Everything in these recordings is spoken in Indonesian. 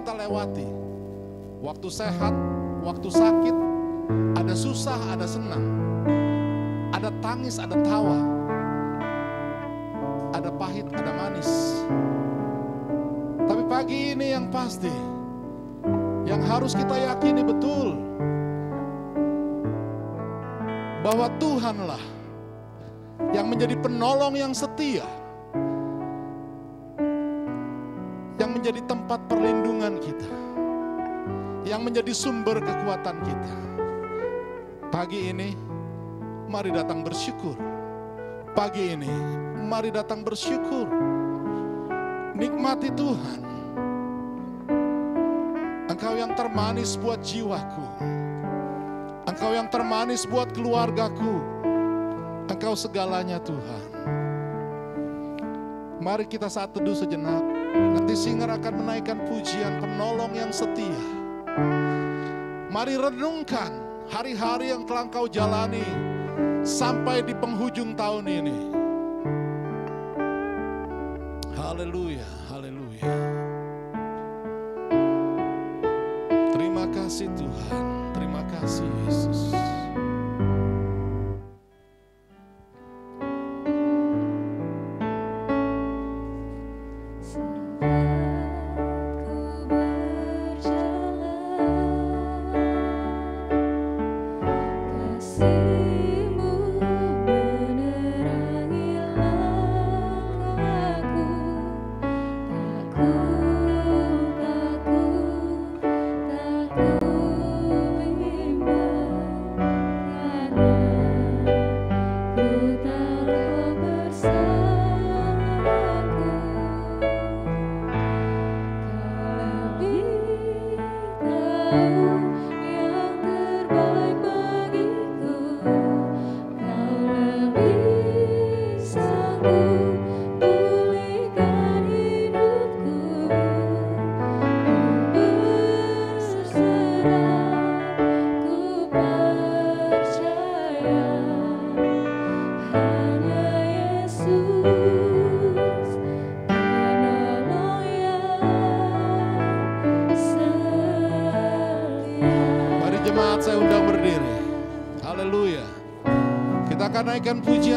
kita lewati. Waktu sehat, waktu sakit, ada susah, ada senang. Ada tangis, ada tawa ada pahit, ada manis. Tapi pagi ini yang pasti, yang harus kita yakini betul, bahwa Tuhanlah yang menjadi penolong yang setia, menjadi tempat perlindungan kita, yang menjadi sumber kekuatan kita. Pagi ini, mari datang bersyukur. Pagi ini, mari datang bersyukur. Nikmati Tuhan. Engkau yang termanis buat jiwaku. Engkau yang termanis buat keluargaku. Engkau segalanya Tuhan. Mari kita saat teduh sejenak. Nanti singer akan menaikkan pujian penolong yang setia. Mari renungkan hari-hari yang telah engkau jalani sampai di penghujung tahun ini.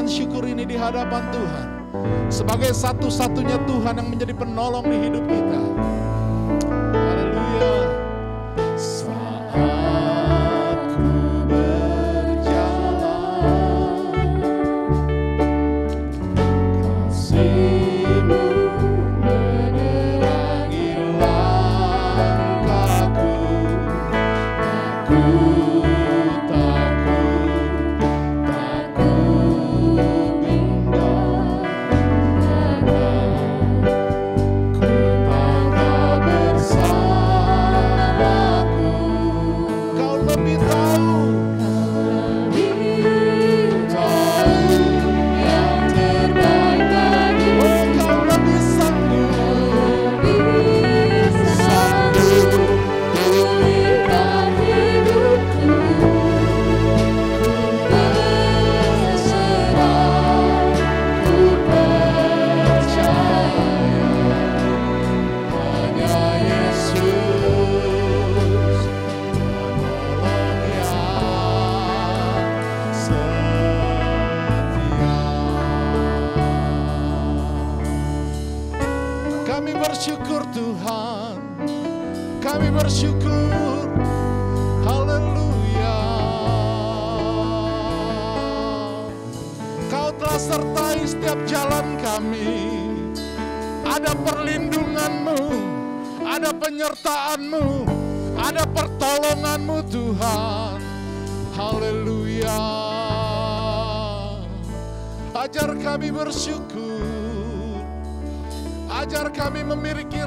Pujian syukur ini di hadapan Tuhan. Sebagai satu-satunya Tuhan yang menjadi penolong di hidup kita.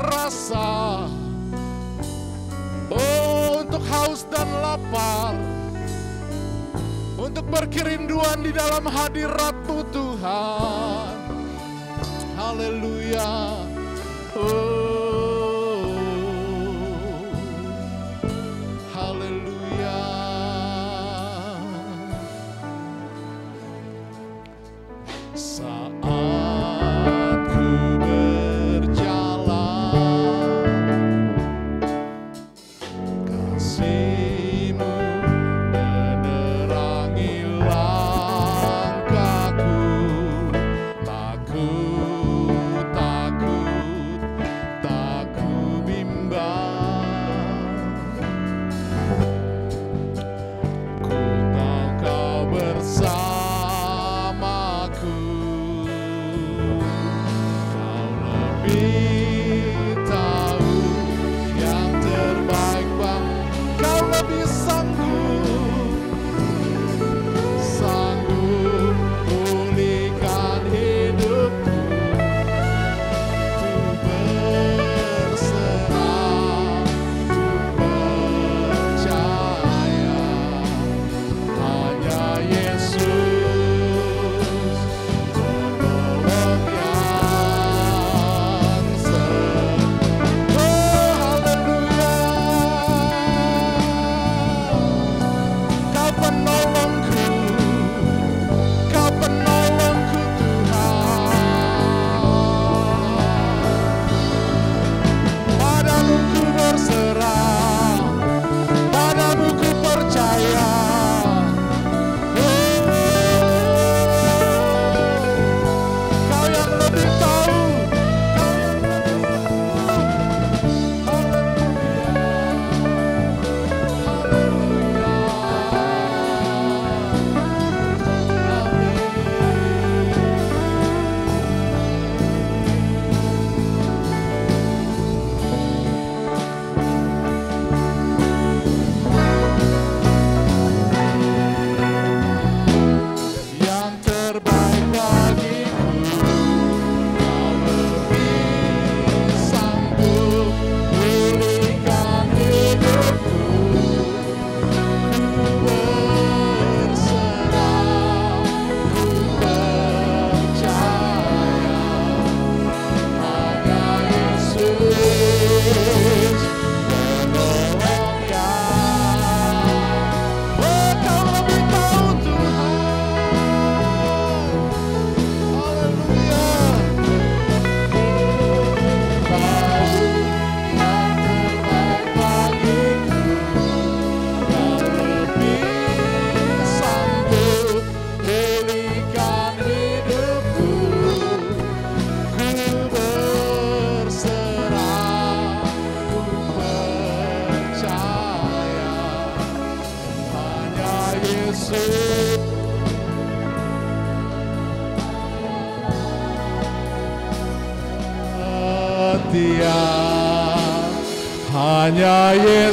rasa Oh untuk haus dan lapar. Untuk berkerinduan di dalam hadirat Tuhan. Haleluya. Oh.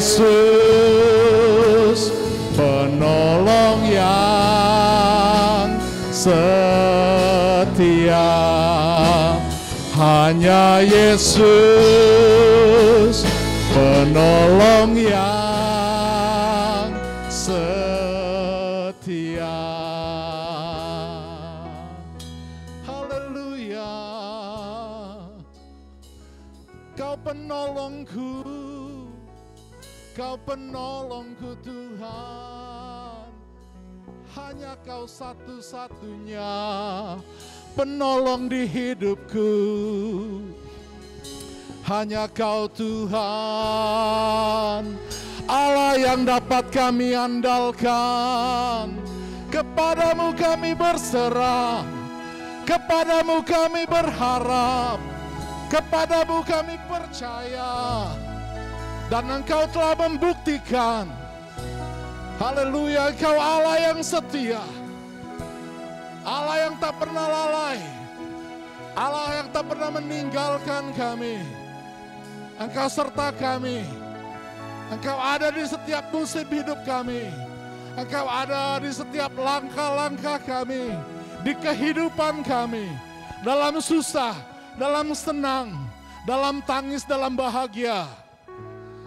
Yesus penolong yang setia. Hanya Yesus penolong engkau satu-satunya penolong di hidupku. Hanya kau Tuhan, Allah yang dapat kami andalkan. Kepadamu kami berserah, kepadamu kami berharap, kepadamu kami percaya. Dan engkau telah membuktikan Haleluya, engkau Allah yang setia. Allah yang tak pernah lalai. Allah yang tak pernah meninggalkan kami. Engkau serta kami. Engkau ada di setiap musim hidup kami. Engkau ada di setiap langkah-langkah kami. Di kehidupan kami. Dalam susah, dalam senang, dalam tangis, dalam bahagia.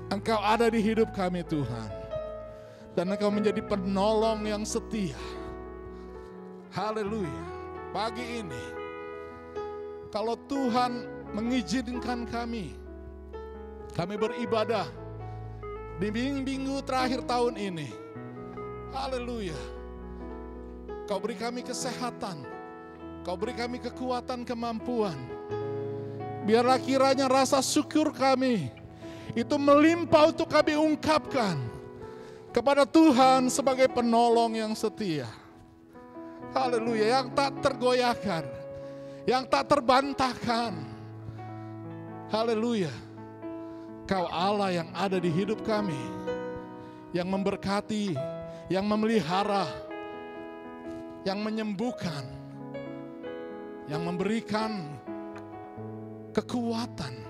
Engkau ada di hidup kami Tuhan. Dan engkau menjadi penolong yang setia. Haleluya. Pagi ini, kalau Tuhan mengizinkan kami, kami beribadah di minggu terakhir tahun ini. Haleluya. Kau beri kami kesehatan. Kau beri kami kekuatan, kemampuan. Biarlah kiranya rasa syukur kami itu melimpah untuk kami ungkapkan kepada Tuhan sebagai penolong yang setia. Haleluya, yang tak tergoyahkan, yang tak terbantahkan. Haleluya. Kau Allah yang ada di hidup kami, yang memberkati, yang memelihara, yang menyembuhkan, yang memberikan kekuatan,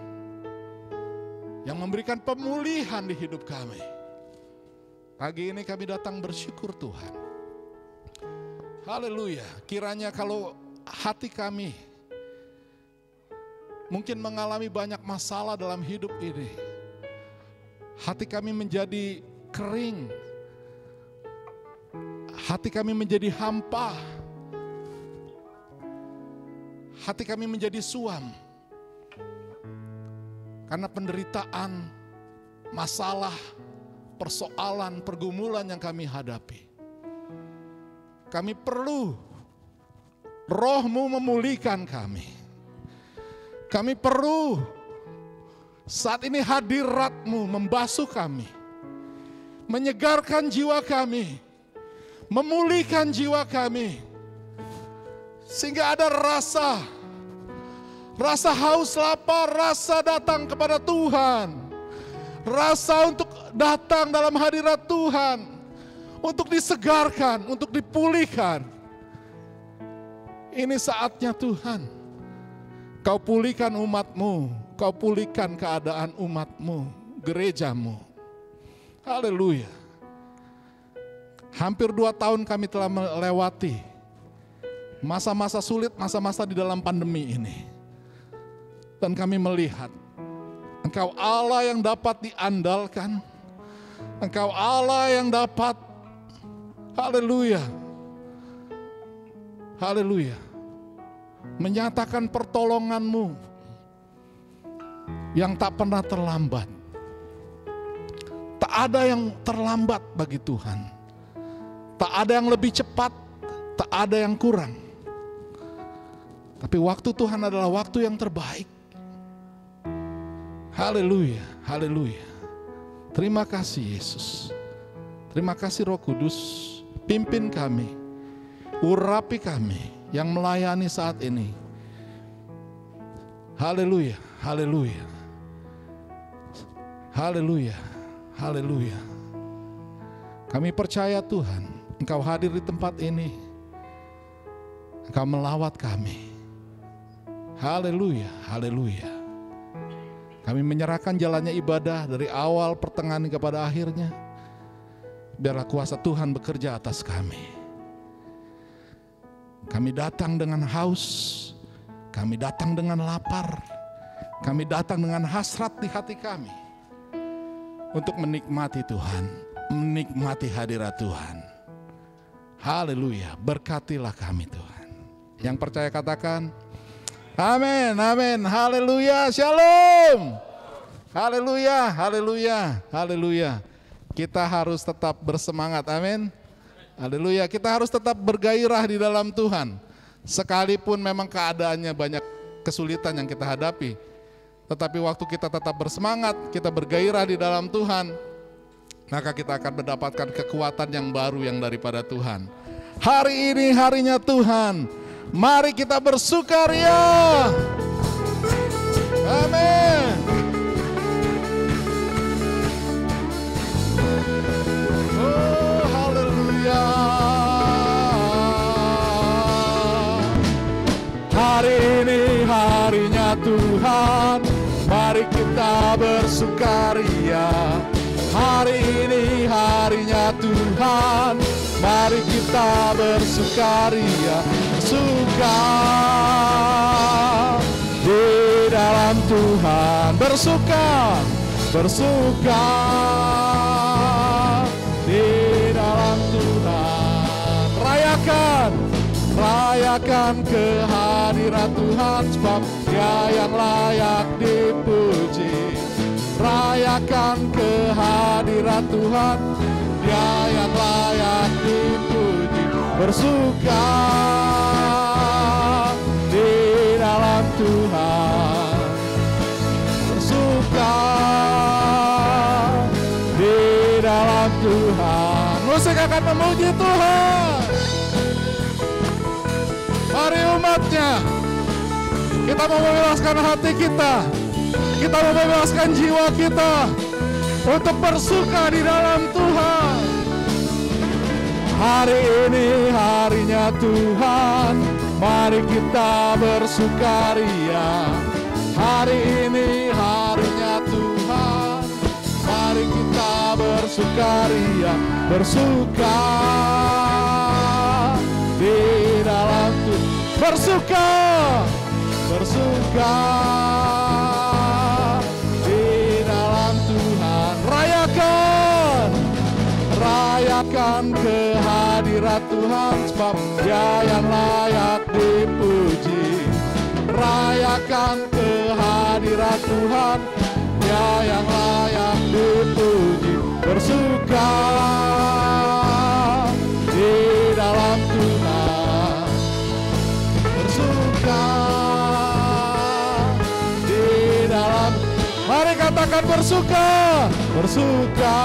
yang memberikan pemulihan di hidup kami. Pagi ini kami datang bersyukur Tuhan. Haleluya. Kiranya kalau hati kami mungkin mengalami banyak masalah dalam hidup ini. Hati kami menjadi kering. Hati kami menjadi hampa. Hati kami menjadi suam. Karena penderitaan, masalah, persoalan, pergumulan yang kami hadapi. Kami perlu rohmu memulihkan kami. Kami perlu saat ini hadiratmu membasuh kami. Menyegarkan jiwa kami. Memulihkan jiwa kami. Sehingga ada rasa. Rasa haus lapar, rasa datang kepada Tuhan. Rasa untuk datang dalam hadirat Tuhan untuk disegarkan, untuk dipulihkan. Ini saatnya Tuhan. Kau pulihkan umatmu, kau pulihkan keadaan umatmu, gerejamu. Haleluya. Hampir dua tahun kami telah melewati masa-masa sulit, masa-masa di dalam pandemi ini. Dan kami melihat Engkau Allah yang dapat diandalkan. Engkau Allah yang dapat Haleluya. Haleluya. Menyatakan pertolonganmu yang tak pernah terlambat. Tak ada yang terlambat bagi Tuhan. Tak ada yang lebih cepat, tak ada yang kurang. Tapi waktu Tuhan adalah waktu yang terbaik. Haleluya, haleluya. Terima kasih Yesus. Terima kasih Roh Kudus pimpin kami, urapi kami yang melayani saat ini. Haleluya, haleluya, haleluya, haleluya. Kami percaya Tuhan, Engkau hadir di tempat ini, Engkau melawat kami. Haleluya, haleluya. Kami menyerahkan jalannya ibadah dari awal pertengahan kepada akhirnya biarlah kuasa Tuhan bekerja atas kami. Kami datang dengan haus, kami datang dengan lapar, kami datang dengan hasrat di hati kami untuk menikmati Tuhan, menikmati hadirat Tuhan. Haleluya, berkatilah kami Tuhan. Yang percaya katakan, Amin, amin, haleluya, shalom. Haleluya, haleluya, haleluya. Kita harus tetap bersemangat, amin. Haleluya, kita harus tetap bergairah di dalam Tuhan. Sekalipun memang keadaannya banyak kesulitan yang kita hadapi. Tetapi waktu kita tetap bersemangat, kita bergairah di dalam Tuhan, maka kita akan mendapatkan kekuatan yang baru yang daripada Tuhan. Hari ini harinya Tuhan. Mari kita bersukaria. Amin. Oh, haleluya. Hari ini harinya Tuhan. Mari kita bersukaria. Hari ini harinya Tuhan. Mari kita bersukaria Bersuka di dalam Tuhan. Bersuka Bersuka di dalam Tuhan. Rayakan Rayakan kehadiran Tuhan Sebab dia yang layak dipuji. Rayakan kehadiran Tuhan Dia yang layak dipuji Bersuka di dalam Tuhan. Bersuka di dalam Tuhan. Musik akan memuji Tuhan. Mari umatnya Kita mau membebaskan hati kita. Kita mau membebaskan jiwa kita Untuk bersuka di dalam Tuhan Hari ini harinya Tuhan Mari kita bersukaria. Hari ini harinya Tuhan Mari kita bersukaria Bersuka di dalam Tuhan. Bersuka Bersuka Tuhan Sebab dia yang layak dipuji. Rayakan kehadiran Tuhan Dia yang layak dipuji. Bersuka di dalam Tuhan. Bersuka di dalam Mari katakan bersuka. Bersuka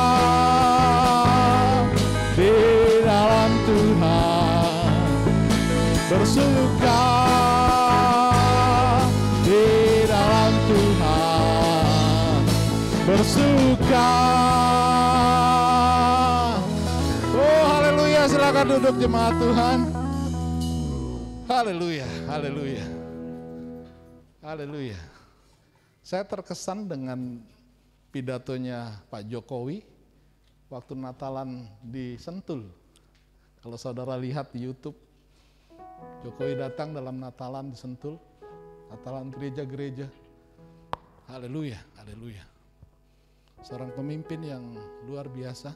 Bersuka di dalam Tuhan. Bersuka. Oh haleluya. Silakan duduk jemaat Tuhan. Haleluya haleluya. Haleluya. Saya terkesan dengan pidatonya Pak Jokowi waktu Natalan di Sentul. Kalau saudara lihat di YouTube, Jokowi datang dalam Natalan di Sentul, Natalan gereja-gereja. Haleluya, haleluya. Seorang pemimpin yang luar biasa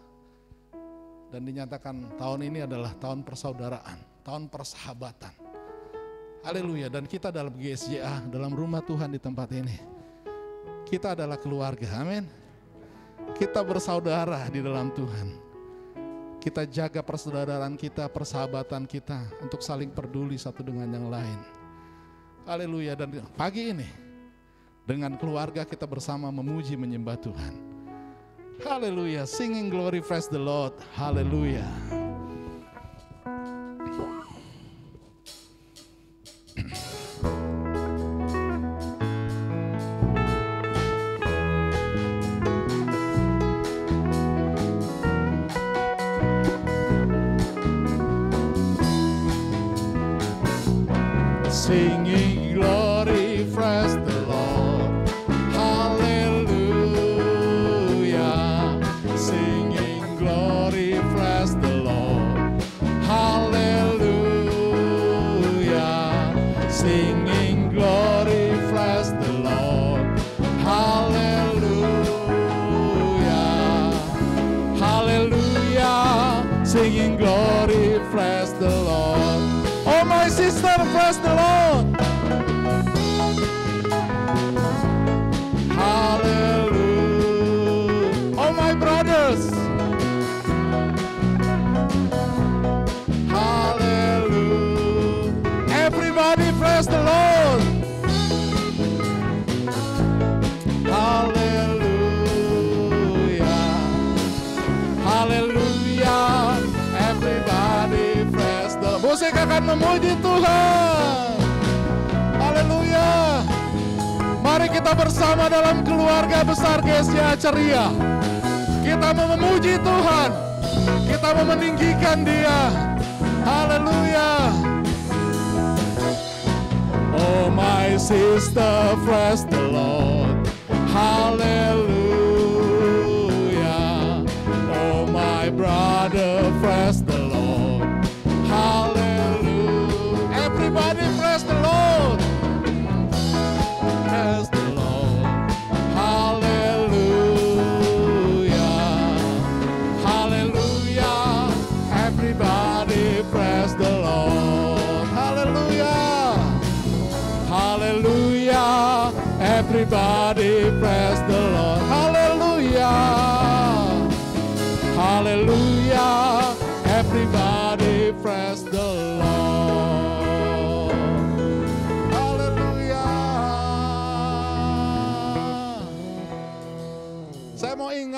dan dinyatakan tahun ini adalah tahun persaudaraan, tahun persahabatan. Haleluya, dan kita dalam GSJA, dalam rumah Tuhan di tempat ini kita adalah keluarga, amin. Kita bersaudara di dalam Tuhan. Kita jaga persaudaraan kita, persahabatan kita untuk saling peduli satu dengan yang lain. Haleluya dan pagi ini dengan keluarga kita bersama memuji menyembah Tuhan. Haleluya, singing glory praise the Lord. Haleluya. Kita bersama dalam keluarga besar Gesia Ceria. Kita mau memuji Tuhan. Kita mau meninggikan dia. Haleluya. Oh, my sister, praise the Lord. Hallelujah.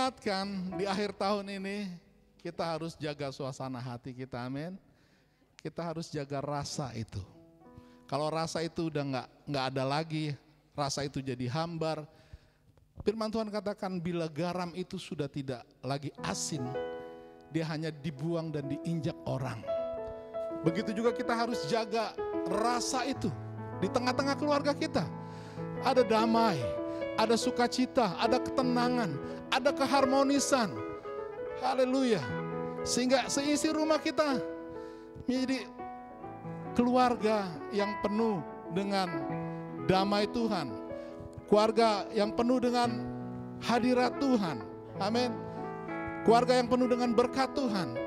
Saya mau ingatkan di akhir tahun ini kita harus jaga suasana hati kita, amin. Kita harus jaga rasa itu. Kalau rasa itu udah nggak nggak ada lagi, rasa itu jadi hambar. Firman Tuhan katakan bila garam itu sudah tidak lagi asin, dia hanya dibuang dan diinjak orang. Begitu juga kita harus jaga rasa itu di tengah-tengah keluarga kita. Ada damai, ada sukacita, ada ketenangan, ada keharmonisan. Haleluya. Sehingga seisi rumah kita menjadi keluarga yang penuh dengan damai Tuhan. Keluarga yang penuh dengan hadirat Tuhan. Amin. Keluarga yang penuh dengan berkat Tuhan.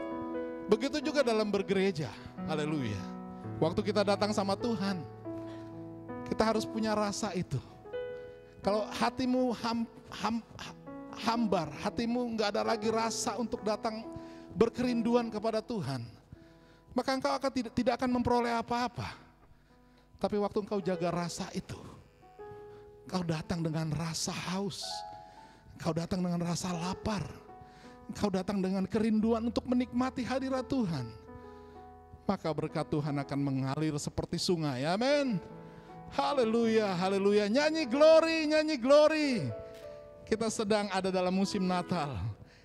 Begitu juga dalam bergereja. Haleluya. Waktu kita datang sama Tuhan, kita harus punya rasa itu. Kalau hatimu ham, ham, hambar, hatimu nggak ada lagi rasa untuk datang berkerinduan kepada Tuhan, maka engkau akan tidak, tidak akan memperoleh apa-apa. Tapi waktu engkau jaga rasa itu, engkau datang dengan rasa haus, engkau datang dengan rasa lapar, engkau datang dengan kerinduan untuk menikmati hadirat Tuhan, maka berkat Tuhan akan mengalir seperti sungai. Amin. Haleluya, haleluya. Nyanyi glory, nyanyi glory. Kita sedang ada dalam musim Natal.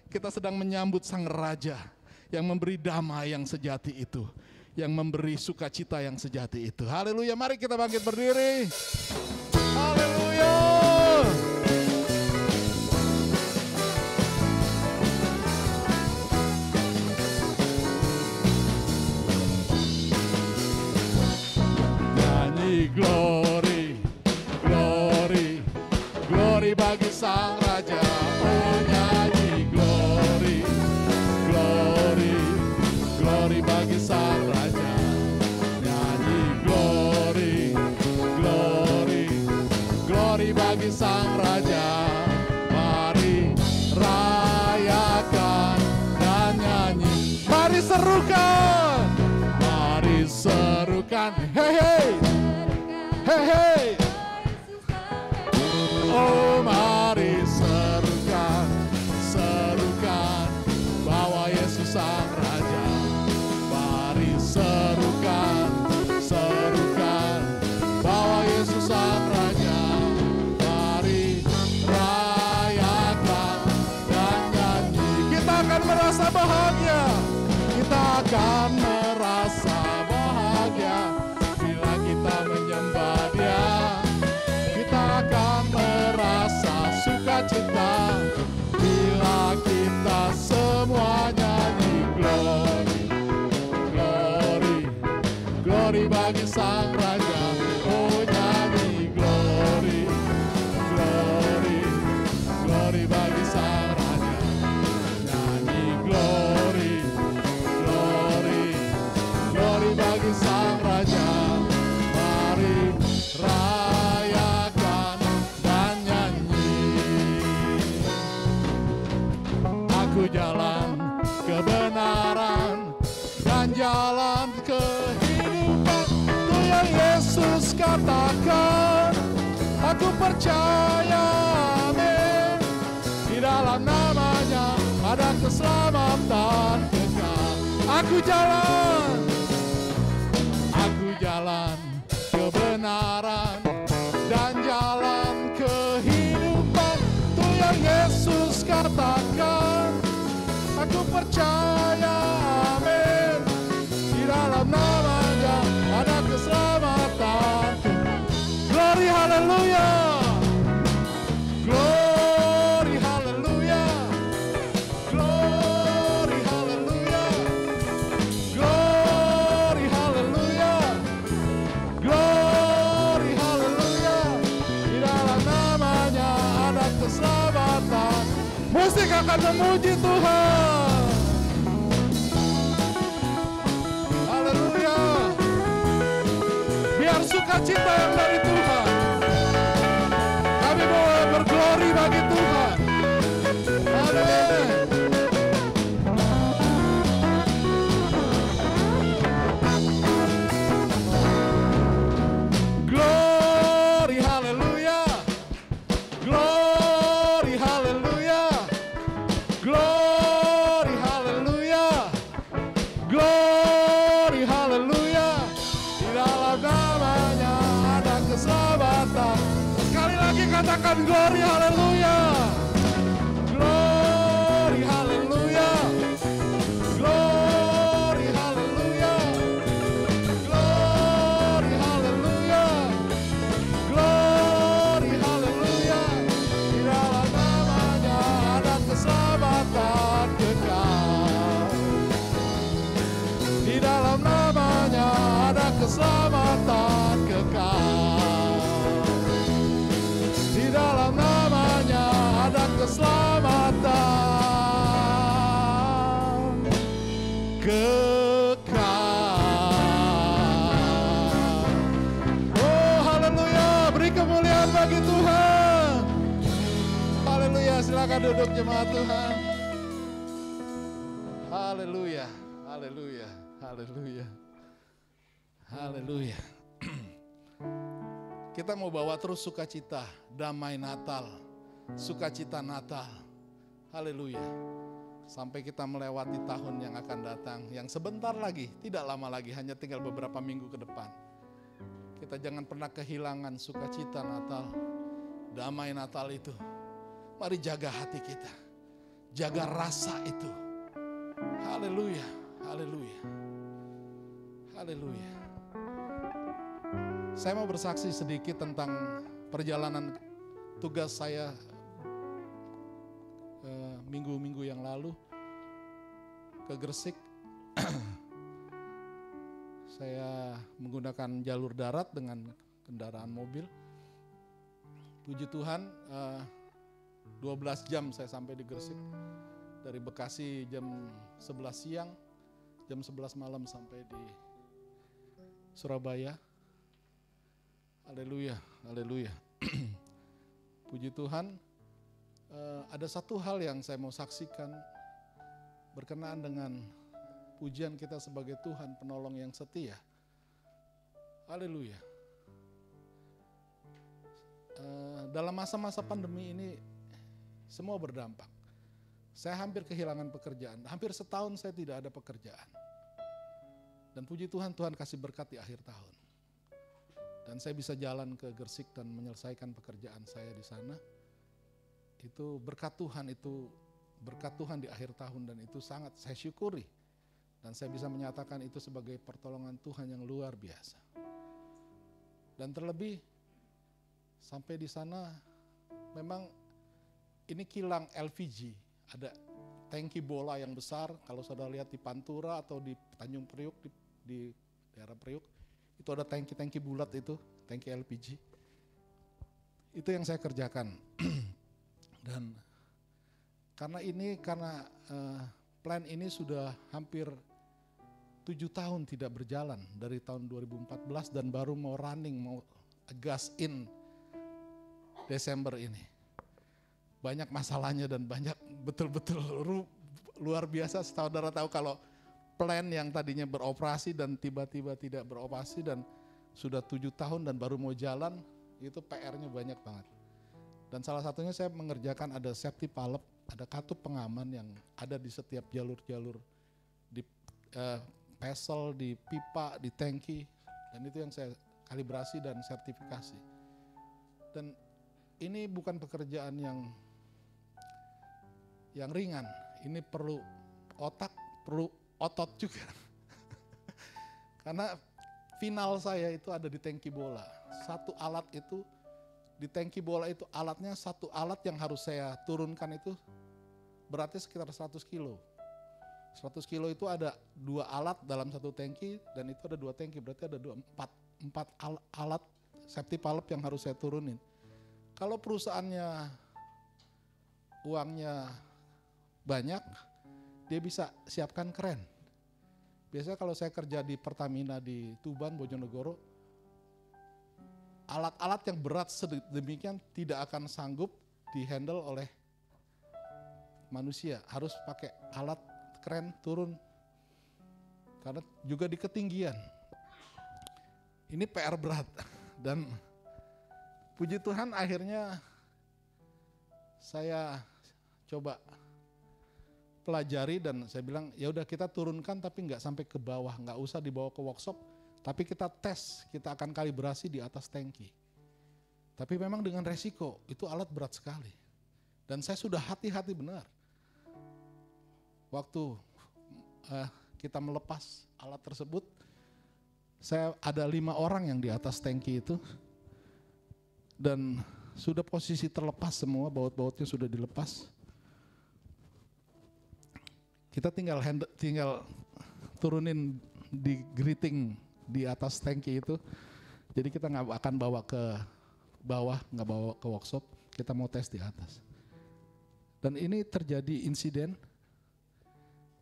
Kita sedang menyambut Sang Raja yang memberi damai yang sejati itu. Yang memberi sukacita yang sejati itu. Haleluya, mari kita bangkit berdiri. Glory, glory, glory bagi sang bahwa percaya. Di dalam namanya ada keselamatan. Aku jalan, Musik akan memuji keselamatan kekal. Di dalam namanya ada keselamatan kekal. Oh, haleluya. Beri kemuliaan bagi Tuhan. Haleluya. Silakan duduk jemaat Tuhan. Haleluya. Haleluya. Haleluya. Haleluya. Kita mau bawa terus sukacita, damai Natal, sukacita Natal. Haleluya. Sampai kita melewati tahun yang akan datang, yang sebentar lagi, tidak lama lagi, hanya tinggal beberapa minggu ke depan. Kita jangan pernah kehilangan sukacita Natal, damai Natal itu. Mari jaga hati kita, jaga rasa itu. Haleluya, haleluya, haleluya. Saya mau bersaksi sedikit tentang perjalanan tugas saya eh, minggu-minggu yang lalu ke Gresik. saya menggunakan jalur darat dengan kendaraan mobil. Puji Tuhan, eh, 12 jam saya sampai di Gresik. Dari Bekasi jam 11 siang, jam 11 malam sampai di Surabaya. Haleluya, haleluya. Puji Tuhan, eh, ada satu hal yang saya mau saksikan berkenaan dengan pujian kita sebagai Tuhan penolong yang setia. Haleluya. Eh, dalam masa-masa pandemi ini semua berdampak. Saya hampir kehilangan pekerjaan. Hampir setahun saya tidak ada pekerjaan. Dan puji Tuhan, Tuhan kasih berkat di akhir tahun. Dan saya bisa jalan ke Gersik dan menyelesaikan pekerjaan saya di sana. Itu berkat Tuhan, itu berkat Tuhan di akhir tahun dan itu sangat saya syukuri. Dan saya bisa menyatakan itu sebagai pertolongan Tuhan yang luar biasa. Dan terlebih sampai di sana memang ini kilang LPG, ada tangki bola yang besar. Kalau saudara lihat di Pantura atau di Tanjung Priuk di, di daerah Priuk, itu ada tangki-tangki bulat itu, tangki LPG. Itu yang saya kerjakan. Dan karena ini karena eh, plan ini sudah hampir tujuh tahun tidak berjalan dari tahun 2014 dan baru mau running mau gas in Desember ini. Banyak masalahnya dan banyak betul-betul luar biasa. Saudara tahu kalau plan yang tadinya beroperasi dan tiba-tiba tidak beroperasi dan sudah tujuh tahun dan baru mau jalan, itu PR-nya banyak banget. Dan salah satunya saya mengerjakan ada safety palep, ada katup pengaman yang ada di setiap jalur-jalur di eh, pesel, di pipa, di tangki, dan itu yang saya kalibrasi dan sertifikasi. Dan ini bukan pekerjaan yang yang ringan. Ini perlu otak, perlu otot juga. Karena final saya itu ada di tangki bola. Satu alat itu di tangki bola itu alatnya satu alat yang harus saya turunkan itu beratnya sekitar 100 kilo. 100 kilo itu ada dua alat dalam satu tangki dan itu ada dua tangki berarti ada dua empat empat al- alat safety valve yang harus saya turunin. Kalau perusahaannya uangnya banyak, dia bisa siapkan keren. Biasanya kalau saya kerja di Pertamina di Tuban, Bojonegoro, alat-alat yang berat sedemikian tidak akan sanggup dihandle oleh manusia. Harus pakai alat keren turun. Karena juga di ketinggian. Ini PR berat. Dan puji Tuhan akhirnya saya coba pelajari dan saya bilang ya udah kita turunkan tapi nggak sampai ke bawah, nggak usah dibawa ke workshop, tapi kita tes, kita akan kalibrasi di atas tangki. Tapi memang dengan resiko itu alat berat sekali. Dan saya sudah hati-hati benar. Waktu eh, kita melepas alat tersebut, saya ada lima orang yang di atas tangki itu dan sudah posisi terlepas semua, baut-bautnya sudah dilepas. Kita tinggal hand, tinggal turunin di greeting di atas tangki itu. Jadi kita nggak akan bawa ke bawah, nggak bawa ke workshop. Kita mau tes di atas. Dan ini terjadi insiden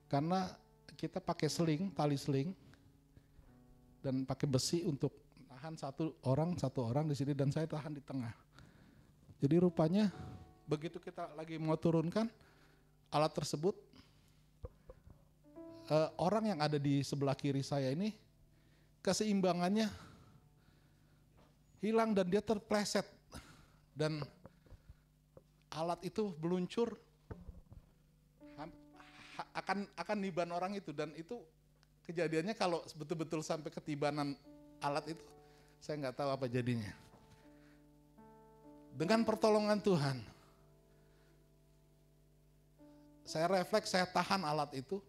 karena kita pakai seling, tali seling, dan pakai besi untuk tahan satu orang, satu orang di sini dan saya tahan di tengah. Jadi rupanya begitu kita lagi mau turunkan alat tersebut, eh, orang yang ada di sebelah kiri saya ini keseimbangannya hilang dan dia terpleset dan alat itu meluncur akan akan niban orang itu dan itu kejadiannya kalau betul-betul sampai ketibanan alat itu saya nggak tahu apa jadinya. Dengan pertolongan Tuhan, saya refleks, saya tahan alat itu,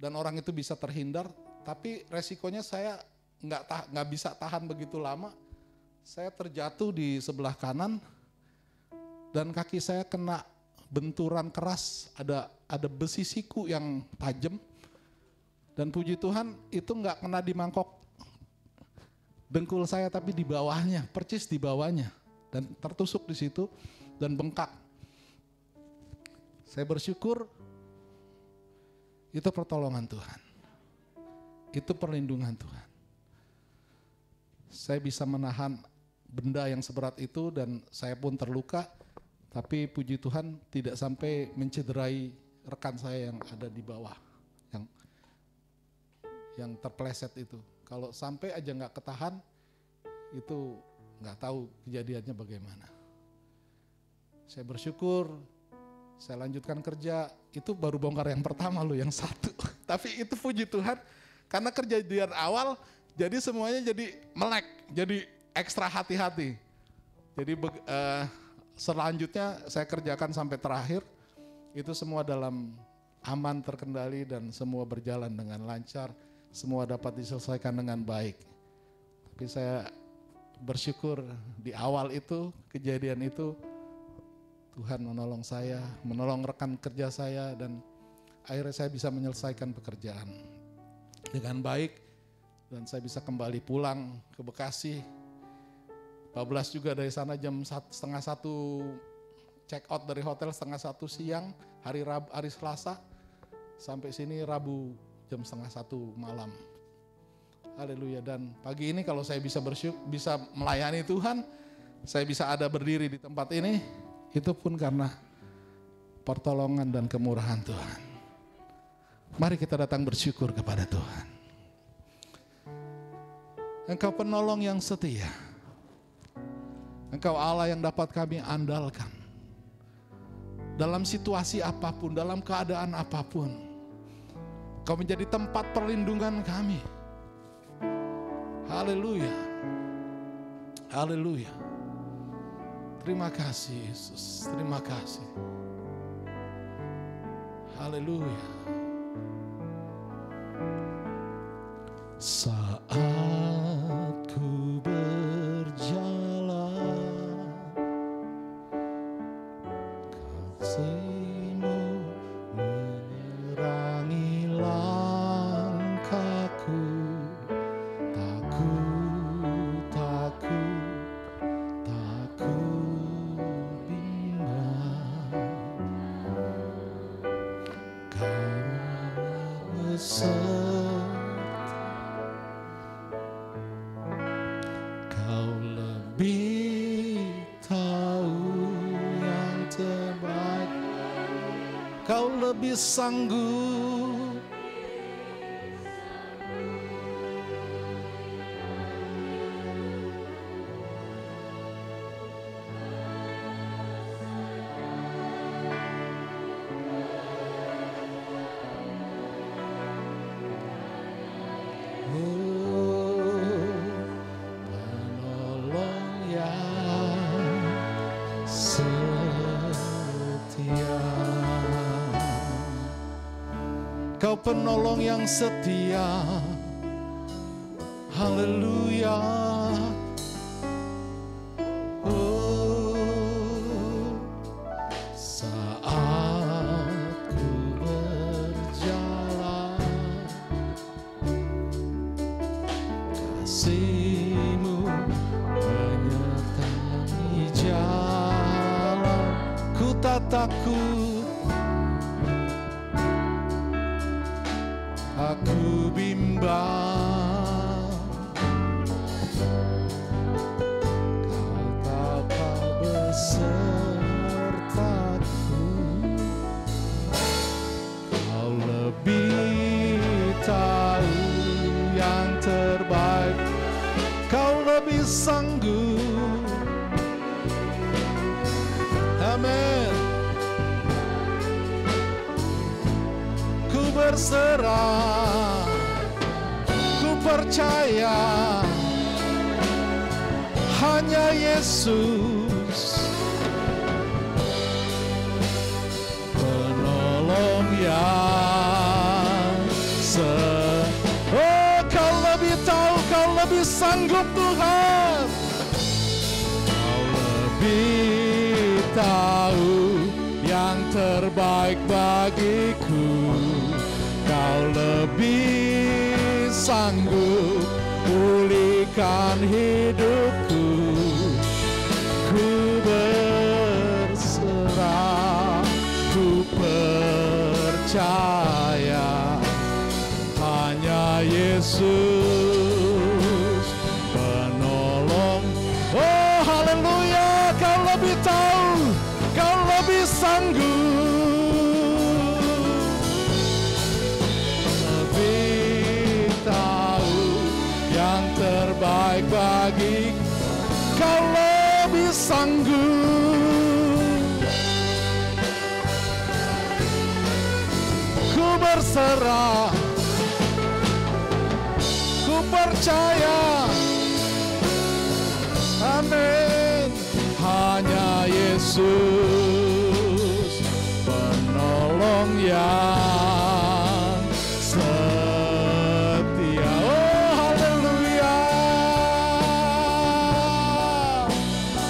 dan orang itu bisa terhindar. Tapi resikonya saya nggak tah- nggak bisa tahan begitu lama. Saya terjatuh di sebelah kanan, dan kaki saya kena benturan keras. Ada ada besi siku yang tajam. Dan puji Tuhan itu nggak kena di mangkok dengkul saya tapi di bawahnya, percis di bawahnya dan tertusuk di situ dan bengkak. Saya bersyukur itu pertolongan Tuhan. Itu perlindungan Tuhan. Saya bisa menahan benda yang seberat itu dan saya pun terluka, tapi puji Tuhan tidak sampai mencederai rekan saya yang ada di bawah, yang yang terpleset itu. Kalau sampai aja nggak ketahan, itu nggak tahu kejadiannya bagaimana. Saya bersyukur, saya lanjutkan kerja, itu baru bongkar yang pertama loh, yang satu. Tapi itu puji Tuhan, karena kejadian awal, jadi semuanya jadi melek, jadi ekstra hati-hati. Jadi eh, selanjutnya saya kerjakan sampai terakhir, itu semua dalam aman terkendali dan semua berjalan dengan lancar, semua dapat diselesaikan dengan baik. Tapi saya bersyukur di awal itu, kejadian itu, Tuhan menolong saya, menolong rekan kerja saya dan akhirnya saya bisa menyelesaikan pekerjaan dengan baik dan saya bisa kembali pulang ke Bekasi. 12 juga dari sana jam setengah satu check out dari hotel setengah satu siang hari Rabu, hari Selasa sampai sini Rabu jam setengah satu malam. Haleluya dan pagi ini kalau saya bisa bersyukur bisa melayani Tuhan, saya bisa ada berdiri di tempat ini itu pun karena pertolongan dan kemurahan Tuhan. Mari kita datang bersyukur kepada Tuhan. Engkau penolong yang setia. Engkau Allah yang dapat kami andalkan. Dalam situasi apa pun, dalam keadaan apa pun. Kau menjadi tempat perlindungan kami. Haleluya. Haleluya. Terima kasih Yesus. Terima kasih. Haleluya. Saat ku berjalan lebih sanggup. penolong yang setia. percaya. Amin. Hanya Yesus Penolong yang setia. Oh haleluya.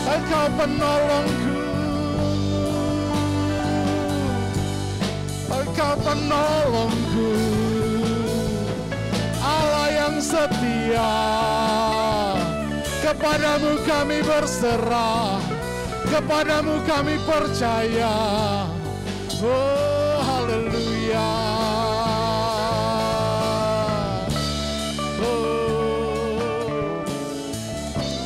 Engkau penolongku. Engkau penolong setia Kepadamu kami berserah, kepadamu kami percaya. Oh, haleluya. Oh,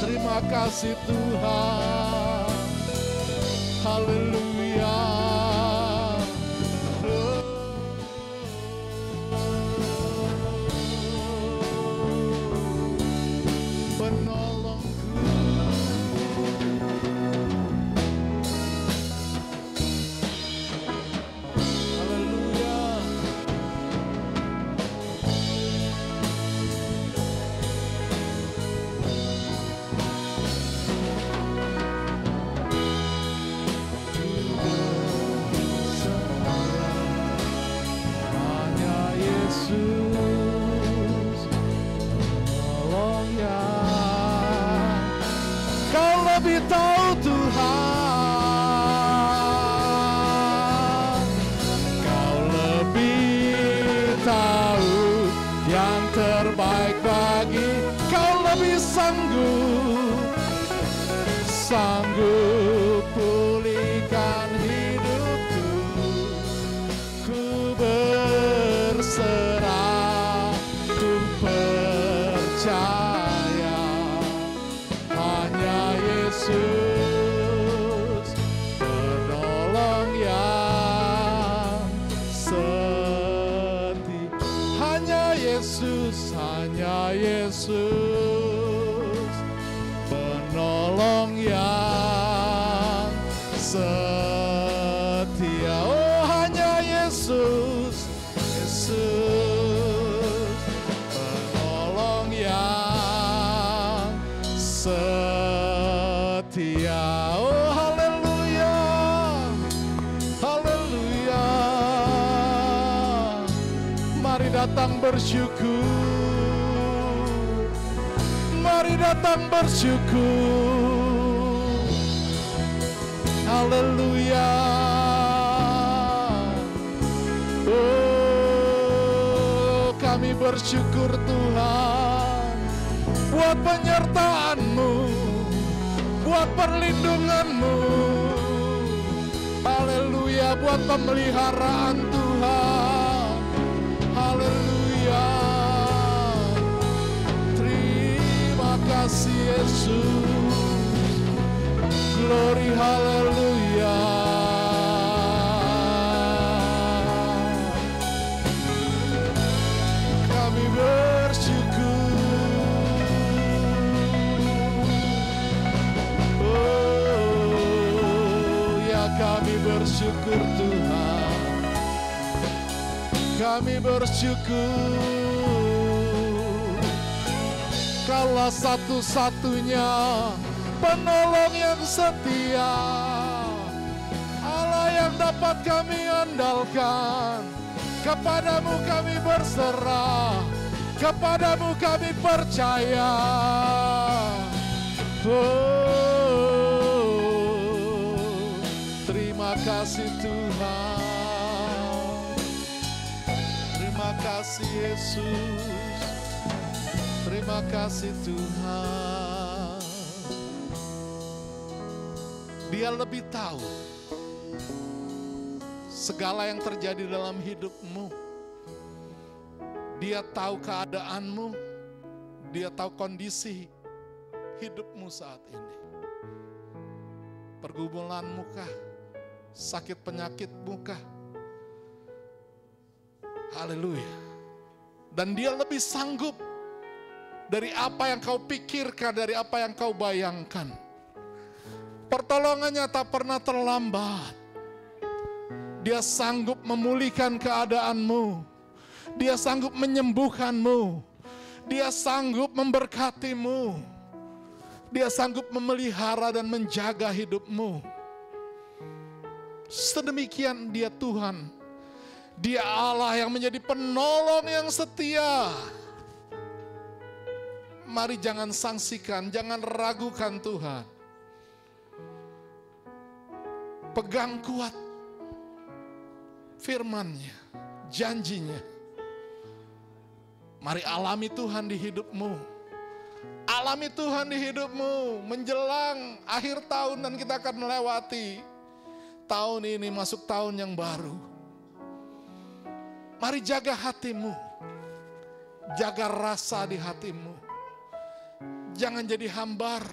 terima kasih Tuhan. Haleluya. Bersyukur. Haleluya. Oh, kami bersyukur Tuhan buat penyertaan-Mu, buat perlindungan-Mu. Haleluya buat pemeliharaan kasih Yesus. Glory haleluya. Kami bersyukur. Oh, ya kami bersyukur Tuhan. Kami bersyukur. Kaulah satu-satunya penolong yang setia. Allah yang dapat kami andalkan. Kepadamu kami berserah. Kepadamu kami percaya. Oh, terima kasih Tuhan. Terima kasih Yesus. Terima kasih Tuhan. Dia lebih tahu segala yang terjadi dalam hidupmu. Dia tahu keadaanmu. Dia tahu kondisi hidupmu saat ini. Pergumulanmu kah? Sakit penyakitmu kah? Haleluya. Dan dia lebih sanggup dari apa yang kau pikirkan, dari apa yang kau bayangkan. Pertolongannya tak pernah terlambat. Dia sanggup memulihkan keadaanmu. Dia sanggup menyembuhkanmu. Dia sanggup memberkatimu. Dia sanggup memelihara dan menjaga hidupmu. Sedemikian dia Tuhan. Dia Allah yang menjadi penolong yang setia. Mari jangan sangsikan, jangan ragukan Tuhan. Pegang kuat firman-Nya, janjinya. Mari alami Tuhan di hidupmu. Alami Tuhan di hidupmu menjelang akhir tahun dan kita akan melewati tahun ini masuk tahun yang baru. Mari jaga hatimu. Jaga rasa di hatimu. Jangan jadi hambar.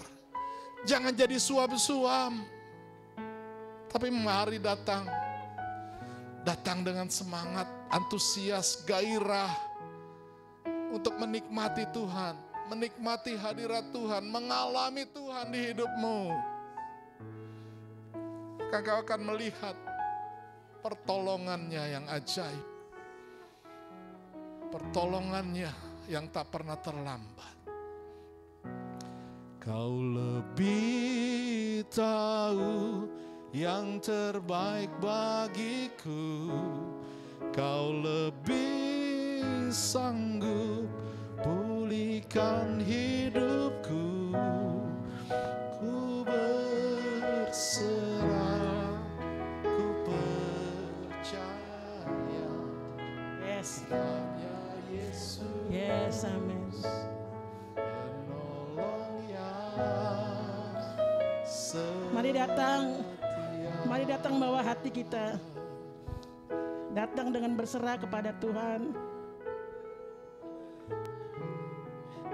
Jangan jadi suam-suam. Tapi mari datang. Datang dengan semangat, antusias, gairah. Untuk menikmati Tuhan. Menikmati hadirat Tuhan. Mengalami Tuhan di hidupmu. Maka kau akan melihat pertolongannya yang ajaib. Pertolongannya yang tak pernah terlambat. Kau lebih tahu yang terbaik bagiku. Kau lebih sanggup pulihkan hidupku. Ku berserah, ku percaya Yes. Yes, amin. Mari datang. Mari datang bawa hati kita. Datang dengan berserah kepada Tuhan.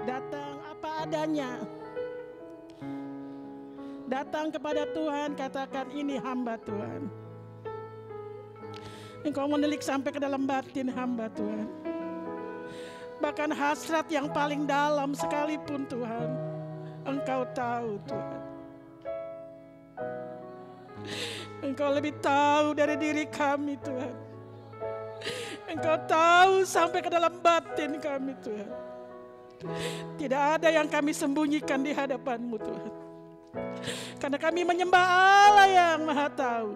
Datang apa adanya. Datang kepada Tuhan, katakan ini hamba Tuhan. Engkau menelik sampai ke dalam batin hamba Tuhan. Bahkan hasrat yang paling dalam sekalipun Tuhan. Engkau tahu Tuhan. Engkau lebih tahu dari diri kami Tuhan. Engkau tahu sampai ke dalam batin kami Tuhan. Tidak ada yang kami sembunyikan di hadapanmu Tuhan. Karena kami menyembah Allah yang maha tahu.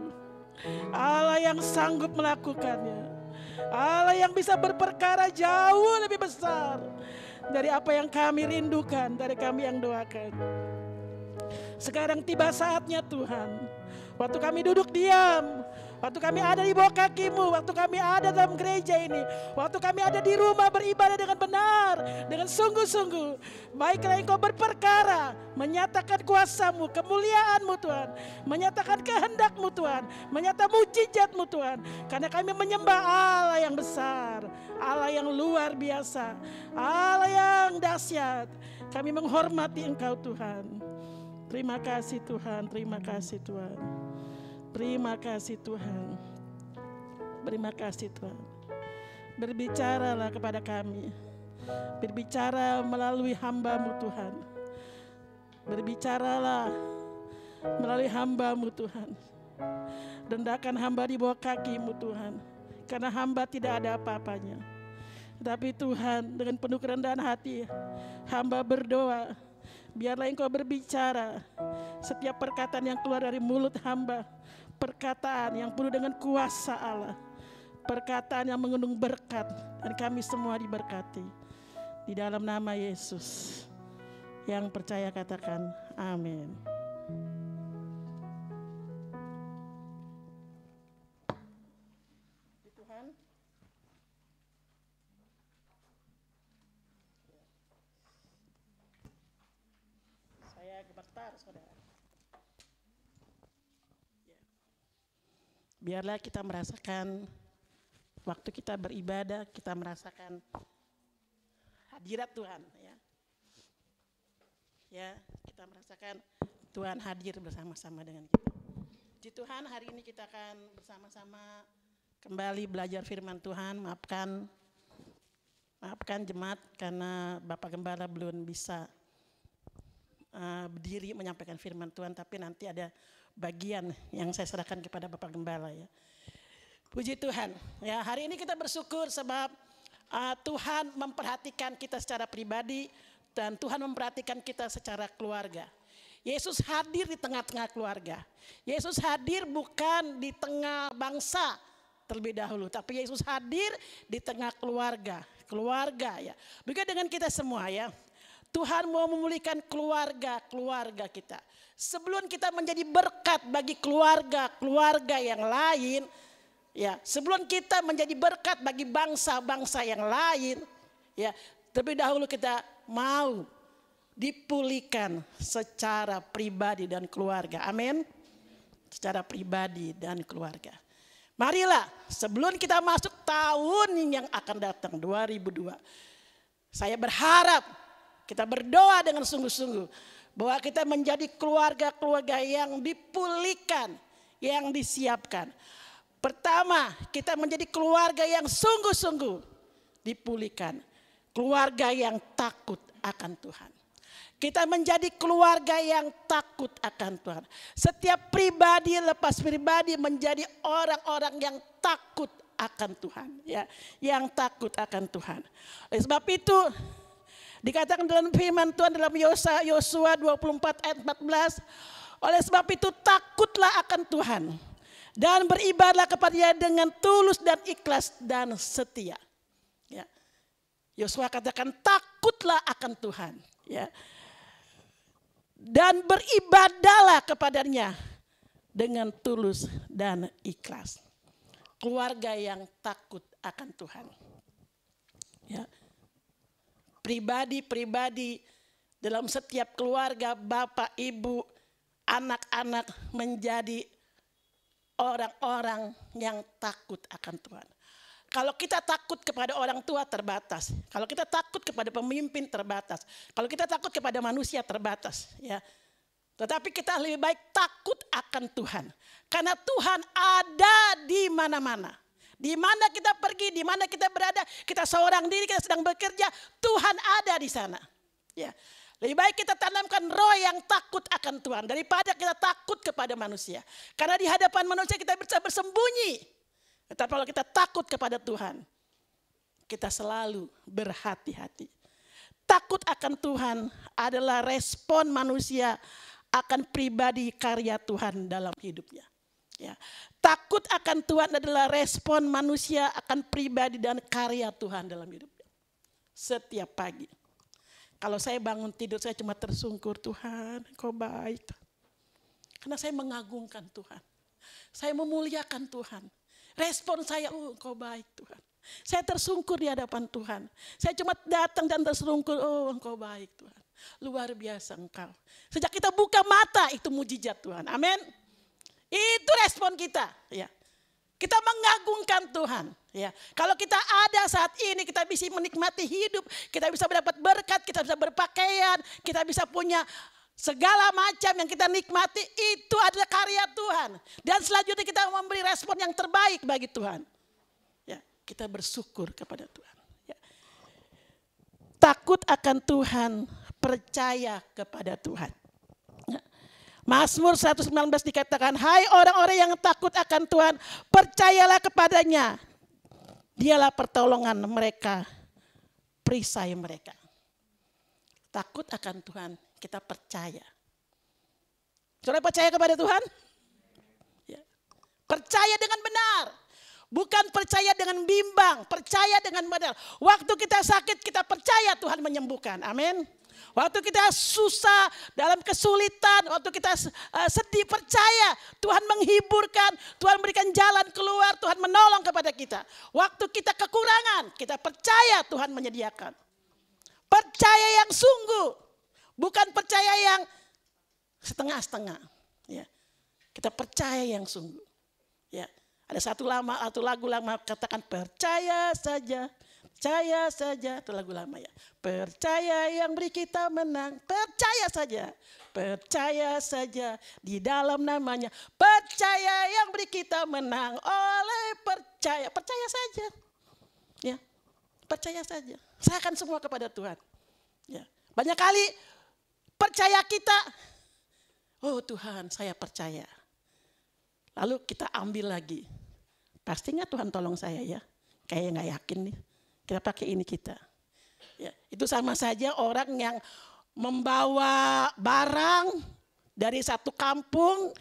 Allah yang sanggup melakukannya. Allah yang bisa berperkara jauh lebih besar dari apa yang kami rindukan, dari kami yang doakan. Sekarang tiba saatnya Tuhan. Waktu kami duduk diam, waktu kami ada di bawah kakimu, waktu kami ada dalam gereja ini, waktu kami ada di rumah beribadah dengan benar, dengan sungguh-sungguh. Baiklah engkau berperkara, menyatakan kuasamu, kemuliaanmu Tuhan, menyatakan kehendakmu Tuhan, menyatakan mujizatmu Tuhan. Karena kami menyembah Allah yang besar, Allah yang luar biasa, Allah yang dahsyat. Kami menghormati engkau Tuhan. Terima kasih Tuhan, terima kasih Tuhan. Terima kasih Tuhan. Terima kasih Tuhan. Berbicaralah kepada kami. Berbicara melalui hambamu Tuhan. Berbicaralah melalui hambamu Tuhan. Rendahkan hamba di bawah kakimu Tuhan. Karena hamba tidak ada apa-apanya. Tapi Tuhan dengan penuh kerendahan hati. Hamba berdoa. Biarlah engkau berbicara. Setiap perkataan yang keluar dari mulut hamba. Perkataan yang penuh dengan kuasa Allah. Perkataan yang mengandung berkat. Dan kami semua diberkati. Di dalam nama Yesus. Yang percaya katakan amin. Biarlah kita merasakan waktu kita beribadah, kita merasakan hadirat Tuhan. Ya, ya kita merasakan Tuhan hadir bersama-sama dengan kita. Di Tuhan hari ini kita akan bersama-sama kembali belajar firman Tuhan. Maafkan, maafkan jemaat karena Bapak Gembala belum bisa uh, berdiri menyampaikan firman Tuhan, tapi nanti ada bagian yang saya serahkan kepada Bapak Gembala ya. Puji Tuhan. Ya, hari ini kita bersyukur sebab uh, Tuhan memperhatikan kita secara pribadi dan Tuhan memperhatikan kita secara keluarga. Yesus hadir di tengah-tengah keluarga. Yesus hadir bukan di tengah bangsa terlebih dahulu, tapi Yesus hadir di tengah keluarga, keluarga ya. Begitu dengan kita semua ya. Tuhan mau memulihkan keluarga-keluarga kita. Sebelum kita menjadi berkat bagi keluarga-keluarga yang lain, ya, sebelum kita menjadi berkat bagi bangsa-bangsa yang lain, ya, terlebih dahulu kita mau dipulihkan secara pribadi dan keluarga. Amin. Secara pribadi dan keluarga. Marilah sebelum kita masuk tahun yang akan datang 2002. Saya berharap kita berdoa dengan sungguh-sungguh bahwa kita menjadi keluarga-keluarga yang dipulihkan, yang disiapkan. Pertama, kita menjadi keluarga yang sungguh-sungguh dipulihkan. Keluarga yang takut akan Tuhan. Kita menjadi keluarga yang takut akan Tuhan. Setiap pribadi lepas pribadi menjadi orang-orang yang takut akan Tuhan, ya, yang takut akan Tuhan. Oleh sebab itu dikatakan dalam firman Tuhan dalam Yosua Yosua 24 ayat 14, oleh sebab itu takutlah akan Tuhan dan beribadahlah kepadanya dengan tulus dan ikhlas dan setia. Ya. Yosua katakan takutlah akan Tuhan, ya dan beribadalah kepadanya dengan tulus dan ikhlas. Keluarga yang takut akan Tuhan. Ya. Pribadi-pribadi dalam setiap keluarga, bapak, ibu, anak-anak menjadi orang-orang yang takut akan Tuhan. Kalau kita takut kepada orang tua terbatas, kalau kita takut kepada pemimpin terbatas, kalau kita takut kepada manusia terbatas, ya. Tetapi kita lebih baik takut akan Tuhan. Karena Tuhan ada di mana-mana. Di mana kita pergi, di mana kita berada, kita seorang diri, kita sedang bekerja, Tuhan ada di sana. Ya. Lebih baik kita tanamkan roh yang takut akan Tuhan daripada kita takut kepada manusia. Karena di hadapan manusia kita bisa bersembunyi. Tetapi kalau kita takut kepada Tuhan, kita selalu berhati-hati. Takut akan Tuhan adalah respon manusia akan pribadi karya Tuhan dalam hidupnya. Ya. Takut akan Tuhan adalah respon manusia akan pribadi dan karya Tuhan dalam hidupnya. Setiap pagi. Kalau saya bangun tidur saya cuma tersungkur Tuhan kau baik. Karena saya mengagungkan Tuhan. Saya memuliakan Tuhan. Respon saya, oh kau baik Tuhan. Saya tersungkur di hadapan Tuhan. Saya cuma datang dan tersungkur, oh engkau baik Tuhan. Luar biasa engkau. Sejak kita buka mata itu mujizat Tuhan. Amin. Itu respon kita, ya. Kita mengagungkan Tuhan, ya. Kalau kita ada saat ini kita bisa menikmati hidup, kita bisa mendapat berkat, kita bisa berpakaian, kita bisa punya segala macam yang kita nikmati itu adalah karya Tuhan. Dan selanjutnya kita memberi respon yang terbaik bagi Tuhan. Ya, kita bersyukur kepada Tuhan. Ya. Takut akan Tuhan, percaya kepada Tuhan. Mazmur 119 dikatakan, Hai orang-orang yang takut akan Tuhan, percayalah kepadanya. Dialah pertolongan mereka, perisai mereka. Takut akan Tuhan, kita percaya. Saudara percaya kepada Tuhan? Ya. Percaya dengan benar. Bukan percaya dengan bimbang, percaya dengan benar. Waktu kita sakit, kita percaya Tuhan menyembuhkan. Amin. Waktu kita susah dalam kesulitan, waktu kita uh, sedih percaya Tuhan menghiburkan, Tuhan memberikan jalan keluar, Tuhan menolong kepada kita. Waktu kita kekurangan, kita percaya Tuhan menyediakan. Percaya yang sungguh, bukan percaya yang setengah-setengah. Ya. Kita percaya yang sungguh. Ya. Ada satu lama, satu lagu lama katakan percaya saja, Percaya saja, itu lagu lama ya. Percaya yang beri kita menang, percaya saja. Percaya saja di dalam namanya. Percaya yang beri kita menang oleh percaya. Percaya saja. Ya, percaya saja. Saya akan semua kepada Tuhan. Ya. Banyak kali percaya kita, oh Tuhan saya percaya. Lalu kita ambil lagi. Pasti nggak Tuhan tolong saya ya? Kayak nggak yakin nih kita pakai ini kita. Ya, itu sama saja orang yang membawa barang dari satu kampung,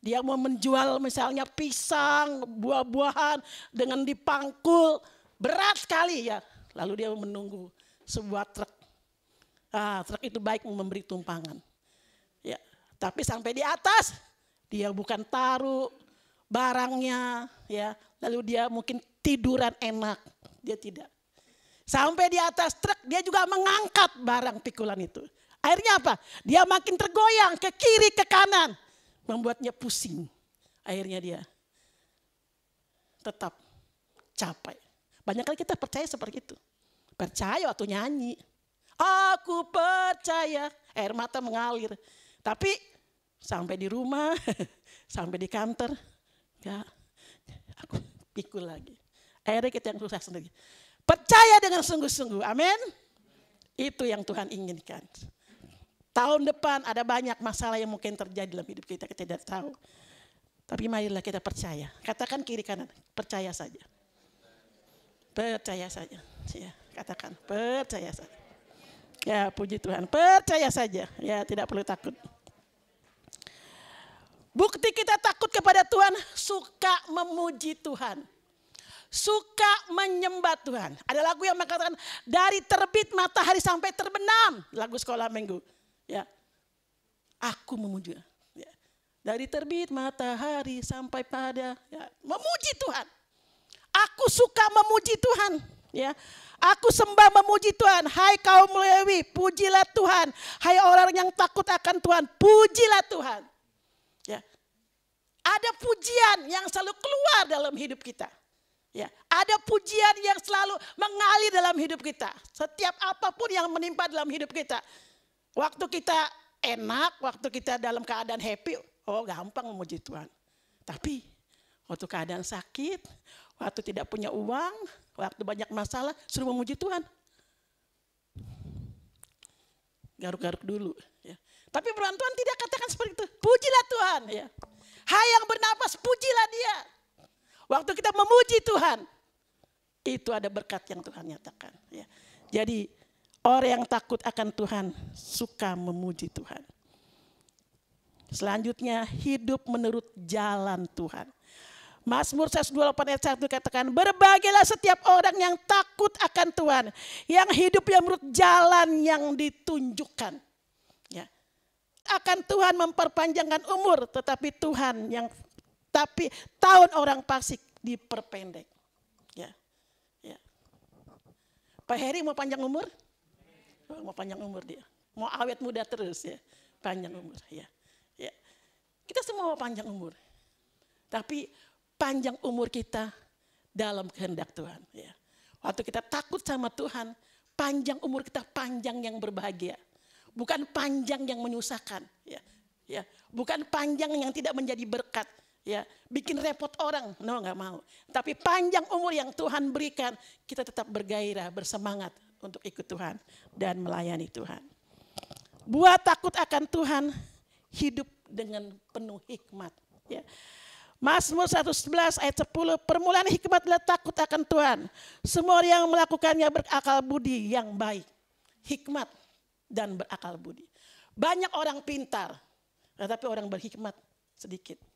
dia mau menjual misalnya pisang, buah-buahan dengan dipangkul, berat sekali ya. Lalu dia menunggu sebuah truk. Ah, truk itu baik memberi tumpangan. Ya, tapi sampai di atas dia bukan taruh barangnya ya, lalu dia mungkin tiduran enak, dia tidak. Sampai di atas truk dia juga mengangkat barang pikulan itu. Akhirnya apa? Dia makin tergoyang ke kiri ke kanan. Membuatnya pusing. Akhirnya dia tetap capai. Banyak kali kita percaya seperti itu. Percaya waktu nyanyi. Aku percaya. Air mata mengalir. Tapi sampai di rumah, sampai di kantor. Ya, aku pikul lagi. Akhirnya kita yang susah sendiri. Percaya dengan sungguh-sungguh. Amin. Itu yang Tuhan inginkan. Tahun depan ada banyak masalah yang mungkin terjadi dalam hidup kita, kita tidak tahu. Tapi marilah kita percaya. Katakan kiri kanan, percaya saja. Percaya saja. Ya, katakan, percaya saja. Ya, puji Tuhan. Percaya saja. Ya, tidak perlu takut. Bukti kita takut kepada Tuhan, suka memuji Tuhan suka menyembah Tuhan. Ada lagu yang mengatakan dari terbit matahari sampai terbenam, lagu sekolah minggu. Ya, aku memuji. Ya. Dari terbit matahari sampai pada ya, memuji Tuhan. Aku suka memuji Tuhan. Ya, aku sembah memuji Tuhan. Hai kaum Lewi, pujilah Tuhan. Hai orang yang takut akan Tuhan, pujilah Tuhan. Ya, ada pujian yang selalu keluar dalam hidup kita. Ya, ada pujian yang selalu mengalir dalam hidup kita. Setiap apa pun yang menimpa dalam hidup kita. Waktu kita enak, waktu kita dalam keadaan happy, oh gampang memuji Tuhan. Tapi waktu keadaan sakit, Waktu tidak punya uang, waktu banyak masalah, suruh memuji Tuhan. Garuk-garuk dulu. Ya. Tapi firman Tuhan tidak katakan seperti itu. Pujilah Tuhan. Ya. Hai yang bernapas, pujilah dia. Waktu kita memuji Tuhan, itu ada berkat yang Tuhan nyatakan. Ya. Jadi orang yang takut akan Tuhan suka memuji Tuhan. Selanjutnya hidup menurut jalan Tuhan. Mazmur 128 ayat 1 katakan, berbahagialah setiap orang yang takut akan Tuhan, yang hidup yang menurut jalan yang ditunjukkan. Ya. Akan Tuhan memperpanjangkan umur, tetapi Tuhan yang tapi tahun orang fasik diperpendek. Ya. Ya. Pak Heri mau panjang umur? Mau panjang umur dia. Mau awet muda terus ya. Panjang umur ya. Ya. Kita semua mau panjang umur. Tapi panjang umur kita dalam kehendak Tuhan. Ya. Waktu kita takut sama Tuhan, panjang umur kita panjang yang berbahagia. Bukan panjang yang menyusahkan. Ya. Ya. Bukan panjang yang tidak menjadi berkat. Ya, bikin repot orang, no nggak mau. Tapi panjang umur yang Tuhan berikan, kita tetap bergairah, bersemangat untuk ikut Tuhan dan melayani Tuhan. Buat takut akan Tuhan, hidup dengan penuh hikmat. Ya. Mazmur 111 ayat 10, permulaan hikmat adalah takut akan Tuhan. Semua yang melakukannya berakal budi yang baik. Hikmat dan berakal budi. Banyak orang pintar, tetapi orang berhikmat sedikit.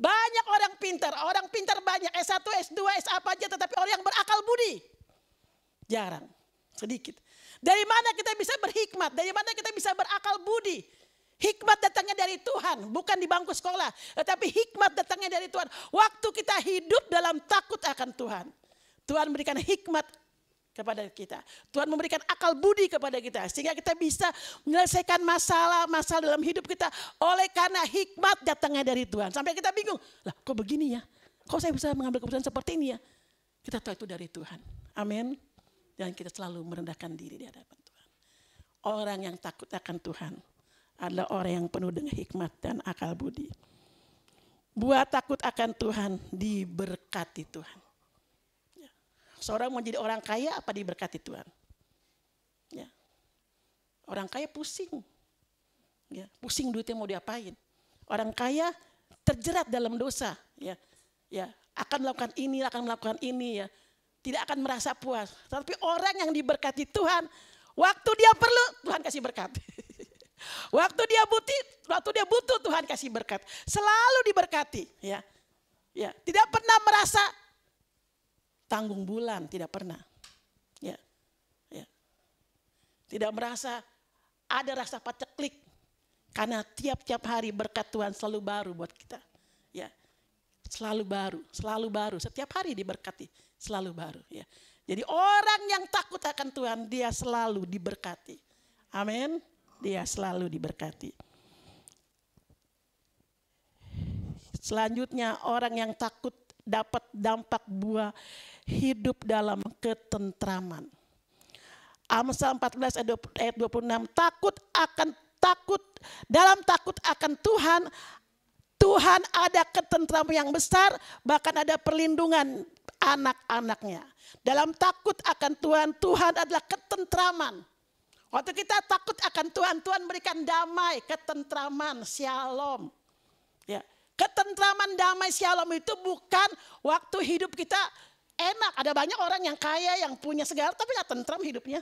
Banyak orang pintar, orang pintar banyak, S1, S2, S apa aja, tetapi orang yang berakal budi. Jarang, sedikit. Dari mana kita bisa berhikmat? Dari mana kita bisa berakal budi? Hikmat datangnya dari Tuhan, bukan di bangku sekolah. Tetapi hikmat datangnya dari Tuhan. Waktu kita hidup dalam takut akan Tuhan. Tuhan memberikan hikmat kepada kita. Tuhan memberikan akal budi kepada kita. Sehingga kita bisa menyelesaikan masalah-masalah dalam hidup kita. Oleh karena hikmat datangnya dari Tuhan. Sampai kita bingung, lah kok begini ya? Kok saya bisa mengambil keputusan seperti ini ya? Kita tahu itu dari Tuhan. Amin. Dan kita selalu merendahkan diri di hadapan Tuhan. Orang yang takut akan Tuhan adalah orang yang penuh dengan hikmat dan akal budi. Buat takut akan Tuhan, diberkati Tuhan. Seorang mau jadi orang kaya apa diberkati Tuhan? Ya. Orang kaya pusing. Ya, pusing duitnya mau diapain. Orang kaya terjerat dalam dosa. Ya, ya akan melakukan ini, akan melakukan ini ya. Tidak akan merasa puas. Tapi orang yang diberkati Tuhan, waktu dia perlu, Tuhan kasih berkat. Waktu dia butuh, waktu dia butuh Tuhan kasih berkat. Selalu diberkati, ya. Ya, tidak pernah merasa tanggung bulan, tidak pernah. Ya. Ya. Tidak merasa ada rasa paceklik karena tiap-tiap hari berkat Tuhan selalu baru buat kita. Ya. Selalu baru, selalu baru, setiap hari diberkati, selalu baru, ya. Jadi orang yang takut akan Tuhan, dia selalu diberkati. Amin dia selalu diberkati. Selanjutnya orang yang takut dapat dampak buah hidup dalam ketentraman. Amsal 14 ayat 26 takut akan takut dalam takut akan Tuhan Tuhan ada ketentraman yang besar bahkan ada perlindungan anak-anaknya. Dalam takut akan Tuhan Tuhan adalah ketentraman. Waktu kita takut akan Tuhan, Tuhan berikan damai, ketentraman, shalom. Ya, ketentraman, damai, shalom itu bukan waktu hidup kita enak. Ada banyak orang yang kaya, yang punya segala, tapi nggak tentram hidupnya.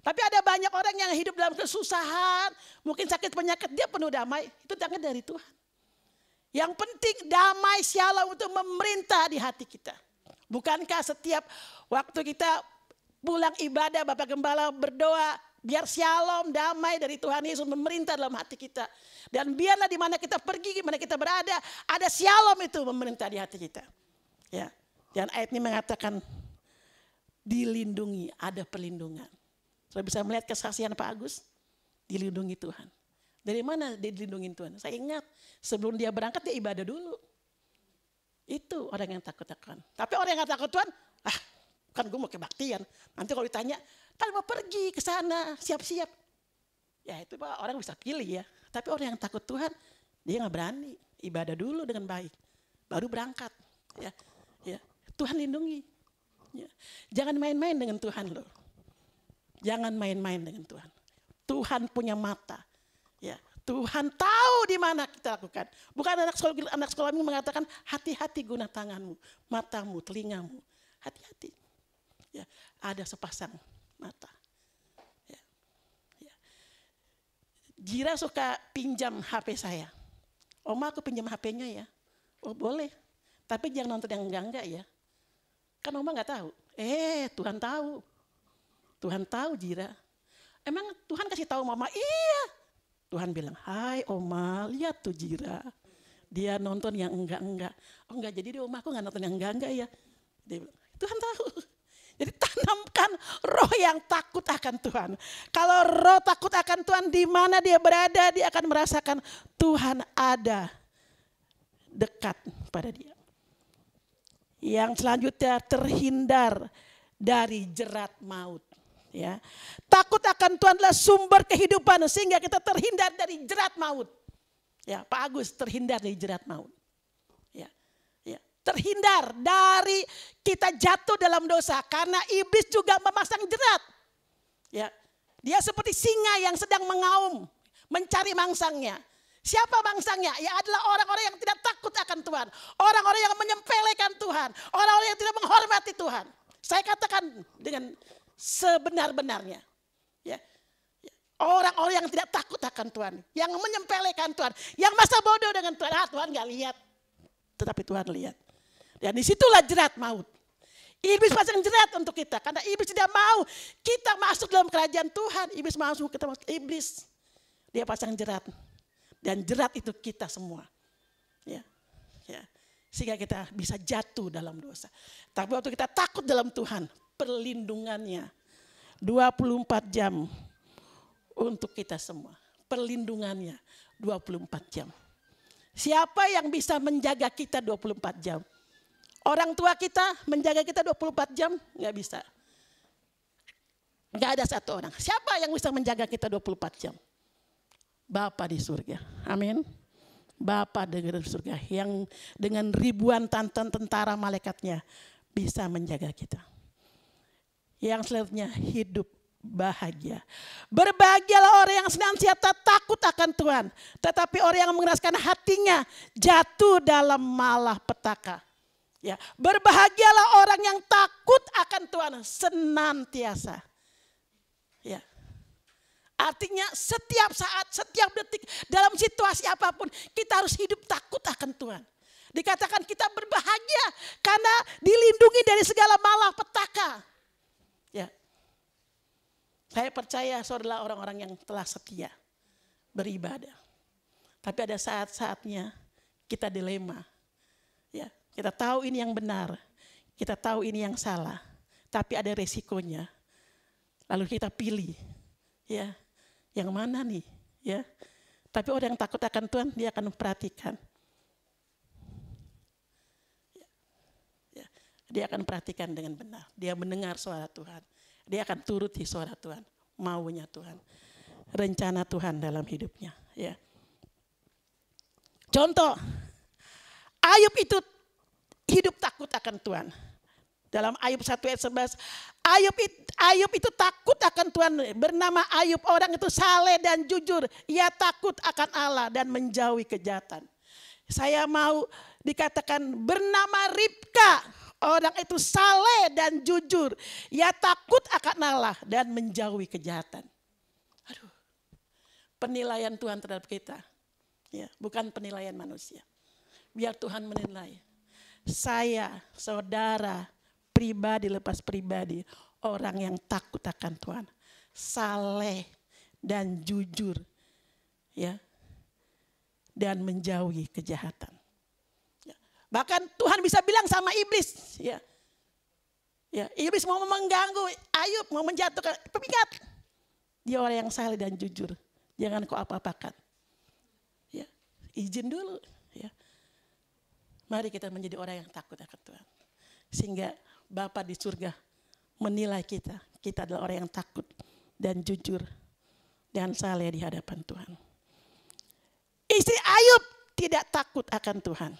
Tapi ada banyak orang yang hidup dalam kesusahan, mungkin sakit penyakit, dia penuh damai. Itu datangnya dari Tuhan. Yang penting damai shalom itu memerintah di hati kita. Bukankah setiap waktu kita pulang ibadah, Bapak Gembala berdoa, Biar shalom, damai dari Tuhan Yesus memerintah dalam hati kita. Dan biarlah di mana kita pergi, di mana kita berada, ada shalom itu memerintah di hati kita. Ya. Dan ayat ini mengatakan dilindungi, ada perlindungan. Saya bisa melihat kesaksian Pak Agus, dilindungi Tuhan. Dari mana dia dilindungi Tuhan? Saya ingat sebelum dia berangkat dia ibadah dulu. Itu orang yang takut Tuhan. Tapi orang yang takut Tuhan, ah kan gue mau kebaktian. Nanti kalau ditanya, Kan mau pergi ke sana, siap-siap. Ya itu orang bisa pilih ya. Tapi orang yang takut Tuhan, dia nggak berani. Ibadah dulu dengan baik. Baru berangkat. Ya, ya. Tuhan lindungi. Ya. Jangan main-main dengan Tuhan loh. Jangan main-main dengan Tuhan. Tuhan punya mata. Ya, Tuhan tahu di mana kita lakukan. Bukan anak sekolah anak sekolah ini mengatakan hati-hati guna tanganmu, matamu, telingamu. Hati-hati. Ya, ada sepasang mata. Ya. Ya. Jira suka pinjam HP saya. Oma aku pinjam HP-nya ya. Oh boleh. Tapi jangan nonton yang enggak-enggak ya. Kan Oma nggak tahu. Eh Tuhan tahu. Tuhan tahu Jira. Emang Tuhan kasih tahu mama, iya. Tuhan bilang, hai Oma, lihat tuh Jira. Dia nonton yang enggak-enggak. Oh enggak, jadi di Oma aku nggak nonton yang enggak-enggak ya. Dia bilang, Tuhan tahu. Jadi tanamkan roh yang takut akan Tuhan. Kalau roh takut akan Tuhan di mana dia berada, dia akan merasakan Tuhan ada dekat pada dia. Yang selanjutnya terhindar dari jerat maut. Ya, takut akan Tuhan adalah sumber kehidupan sehingga kita terhindar dari jerat maut. Ya, Pak Agus terhindar dari jerat maut. Terhindar dari kita jatuh dalam dosa karena iblis juga memasang jerat. Ya, dia seperti singa yang sedang mengaum mencari mangsangnya. Siapa mangsangnya? Ya adalah orang-orang yang tidak takut akan Tuhan. Orang-orang yang menyempelekan Tuhan. Orang-orang yang tidak menghormati Tuhan. Saya katakan dengan sebenar-benarnya. Ya. Orang-orang yang tidak takut akan Tuhan. Yang menyempelekan Tuhan. Yang masa bodoh dengan Tuhan. Ah Tuhan gak lihat. Tetapi Tuhan lihat. Dan di situlah jerat maut. Iblis pasang jerat untuk kita. Karena iblis tidak mau kita masuk dalam kerajaan Tuhan. Iblis masuk kita masuk. Iblis. Dia pasang jerat. Dan jerat itu kita semua. Ya. Ya. Sehingga kita bisa jatuh dalam dosa. Tapi waktu kita takut dalam Tuhan, perlindungannya 24 jam untuk kita semua. Perlindungannya 24 jam. Siapa yang bisa menjaga kita 24 jam? Orang tua kita menjaga kita 24 jam? Nggak bisa. Nggak ada satu orang. Siapa yang bisa menjaga kita 24 jam? Bapa di surga. Amin. Bapa di surga yang dengan ribuan tantan tentara malaikatnya bisa menjaga kita. Yang selanjutnya hidup bahagia. Berbahagialah orang yang senantiasa takut akan Tuhan. Tetapi orang yang mengeraskan hatinya jatuh dalam malah petaka. Ya, berbahagialah orang yang takut akan Tuhan senantiasa. Ya. Artinya setiap saat, setiap detik, dalam situasi apa pun, kita harus hidup takut akan Tuhan. Dikatakan kita berbahagia karena dilindungi dari segala malapetaka. Ya. Saya percaya saudara orang-orang yang telah setia beribadah. Tapi ada saat-saatnya kita dilema. Kita tahu ini yang benar, kita tahu ini yang salah, tapi ada resikonya. Lalu kita pilih, ya, yang mana nih, ya. Tapi orang yang takut akan Tuhan, dia akan memperhatikan. Ya, Dia akan perhatikan dengan benar. Dia mendengar suara Tuhan. Dia akan turuti suara Tuhan, maunya Tuhan, rencana Tuhan dalam hidupnya. Ya. Contoh, Ayub itu hidup takut akan Tuhan. Dalam Ayub 1 ayat 11, Ayub, Ayub itu takut akan Tuhan. Bernama Ayub, orang itu saleh dan jujur. Ia takut akan Allah dan menjauhi kejahatan. Saya mau dikatakan bernama Ribka. Orang itu saleh dan jujur. Ia takut akan Allah dan menjauhi kejahatan. Aduh, penilaian Tuhan terhadap kita. Ya, bukan penilaian manusia. Biar Tuhan menilai. Saya, saudara, pribadi lepas pribadi, orang yang takut akan Tuhan, saleh dan jujur, ya, dan menjauhi kejahatan. Ya. Bahkan Tuhan bisa bilang sama iblis, ya, ya, iblis mau mengganggu Ayub, mau menjatuhkan, ingat, dia orang yang saleh dan jujur, jangan kau apa-apakan, ya, izin dulu. Mari kita menjadi orang yang takut akan Tuhan. Sehingga Bapa di surga menilai kita. Kita adalah orang yang takut dan jujur dan saleh di hadapan Tuhan. Istri Ayub tidak takut akan Tuhan.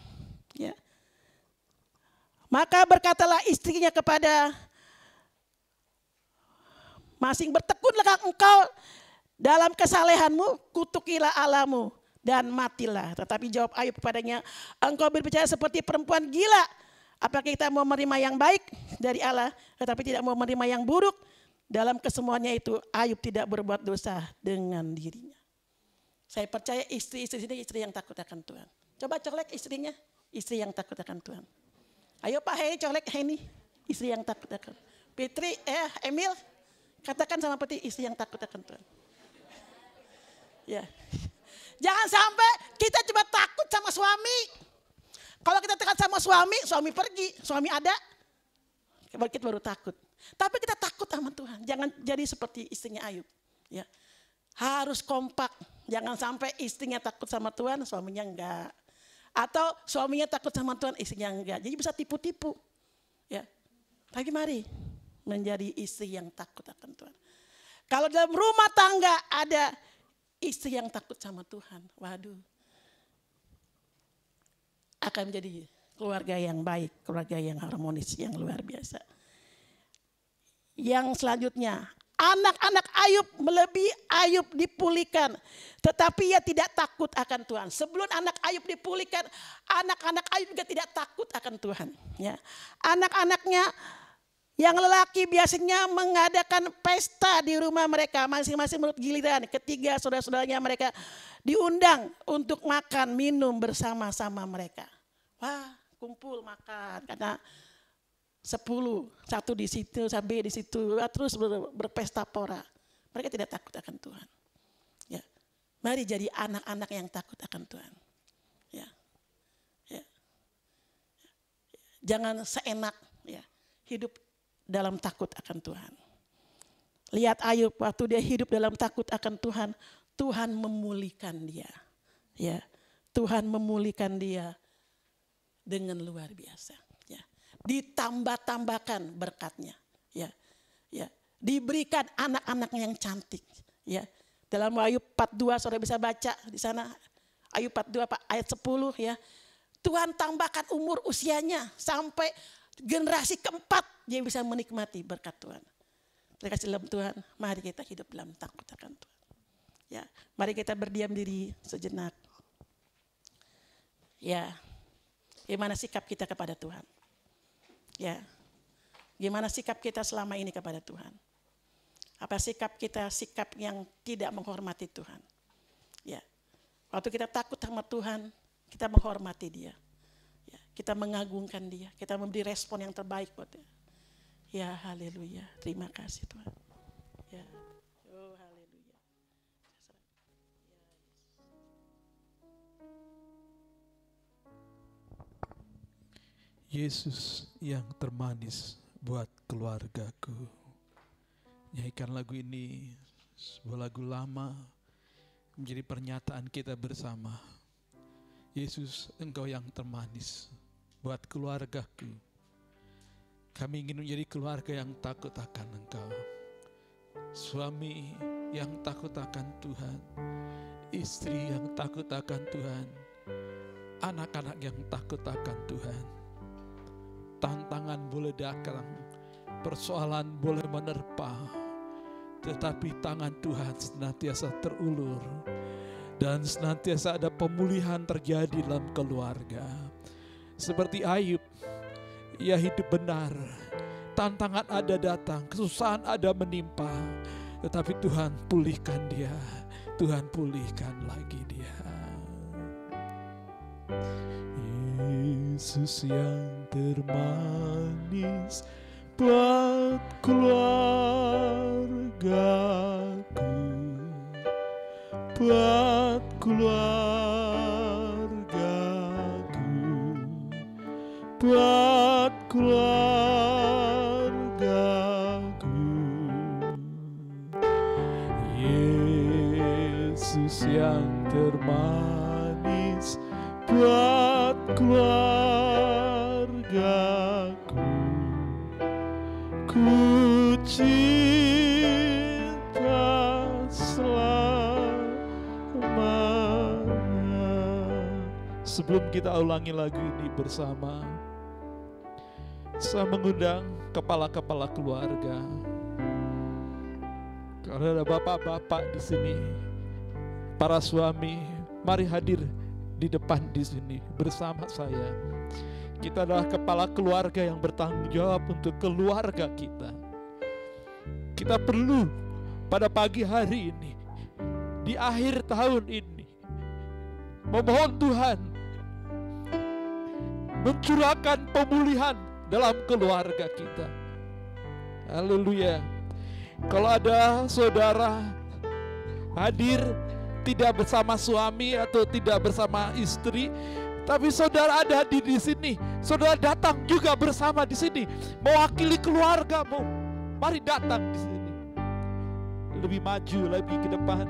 Ya. Maka berkatalah istrinya kepada masing bertekunlah engkau dalam kesalehanmu, kutukilah Allahmu dan matilah. Tetapi jawab Ayub kepadanya, engkau berbicara seperti perempuan gila. Apakah kita mau menerima yang baik dari Allah, tetapi tidak mau menerima yang buruk? Dalam kesemuanya itu Ayub tidak berbuat dosa dengan dirinya. Saya percaya istri-istri ini istri yang takut akan Tuhan. Coba colek istrinya, istri yang takut akan Tuhan. Ayo Pak Hei colek Heni, istri yang takut akan. Fitri, eh Emil, katakan sama Peti istri yang takut akan Tuhan. Ya. Jangan sampai kita cuma takut sama suami. Kalau kita takut sama suami, suami pergi, suami ada, kita baru takut. Tapi kita takut sama Tuhan. Jangan jadi seperti istrinya Ayub. Ya. Harus kompak. Jangan sampai istrinya takut sama Tuhan, suaminya enggak. Atau suaminya takut sama Tuhan, istrinya enggak. Jadi bisa tipu-tipu. Ya. Tapi mari menjadi istri yang takut akan Tuhan. Kalau dalam rumah tangga ada istri yang takut sama Tuhan, waduh. Akan menjadi keluarga yang baik, keluarga yang harmonis, yang luar biasa. Yang selanjutnya, anak-anak Ayub melebihi Ayub dipulihkan. Tetapi ia tidak takut akan Tuhan. Sebelum anak Ayub dipulihkan, anak-anak Ayub juga tidak takut akan Tuhan. Ya. Anak-anaknya yang lelaki biasanya mengadakan pesta di rumah mereka masing-masing menurut giliran. Ketiga saudara-saudaranya mereka diundang untuk makan minum bersama-sama mereka. Wah kumpul makan karena sepuluh satu di situ, sampai di situ, terus ber- berpesta pora. Mereka tidak takut akan Tuhan. Ya, mari jadi anak-anak yang takut akan Tuhan. Ya, ya. Jangan seenak ya hidup dalam takut akan Tuhan. Lihat Ayub waktu dia hidup dalam takut akan Tuhan, Tuhan memulihkan dia. Ya, Tuhan memulihkan dia dengan luar biasa. Ya, ditambah-tambahkan berkatnya. Ya, ya, diberikan anak-anak yang cantik. Ya, dalam Ayub 42 saudara bisa baca di sana Ayub 42 Pak ayat 10 ya. Tuhan tambahkan umur usianya sampai generasi keempat dia bisa menikmati berkat Tuhan. Terima kasih dalam Tuhan, mari kita hidup dalam takut akan Tuhan. Ya, mari kita berdiam diri sejenak. Ya, gimana sikap kita kepada Tuhan? Ya, gimana sikap kita selama ini kepada Tuhan? Apa sikap kita sikap yang tidak menghormati Tuhan? Ya, waktu kita takut sama Tuhan, kita menghormati Dia. Ya, kita mengagungkan Dia, kita memberi respon yang terbaik buat Dia. Ya, haleluya. Terima kasih Tuhan. Ya. Oh, haleluya. Yesus yang termanis buat keluargaku. Nyanyikan lagu ini, sebuah lagu lama, menjadi pernyataan kita bersama. Yesus, engkau yang termanis buat keluargaku. Kami ingin menjadi keluarga yang takut akan engkau. Suami yang takut akan Tuhan. Istri yang takut akan Tuhan. Anak-anak yang takut akan Tuhan tantangan boleh datang, persoalan boleh menerpa, tetapi tangan Tuhan senantiasa terulur dan senantiasa ada pemulihan terjadi dalam keluarga. Seperti Ayub, ia hidup benar, tantangan ada datang, kesusahan ada menimpa, tetapi Tuhan pulihkan dia, Tuhan pulihkan lagi dia. Yesus yang termanis buat keluargaku, buat keluargaku, buat keluargaku. Yesus yang termanis buat keluargaku ku cinta selamanya sebelum kita ulangi lagu ini bersama Saya mengundang kepala-kepala keluarga. Kalau ada bapak-bapak di sini, para suami, mari hadir di depan di sini bersama saya. Kita adalah kepala keluarga yang bertanggung jawab untuk keluarga kita. Kita perlu pada pagi hari ini, di akhir tahun ini, memohon Tuhan mencurahkan pemulihan dalam keluarga kita. Haleluya. Kalau ada saudara hadir tidak bersama suami atau tidak bersama istri, tapi saudara ada di di sini, saudara datang juga bersama di sini, mewakili keluargamu. Mari datang di sini. Lebih maju lagi ke depan.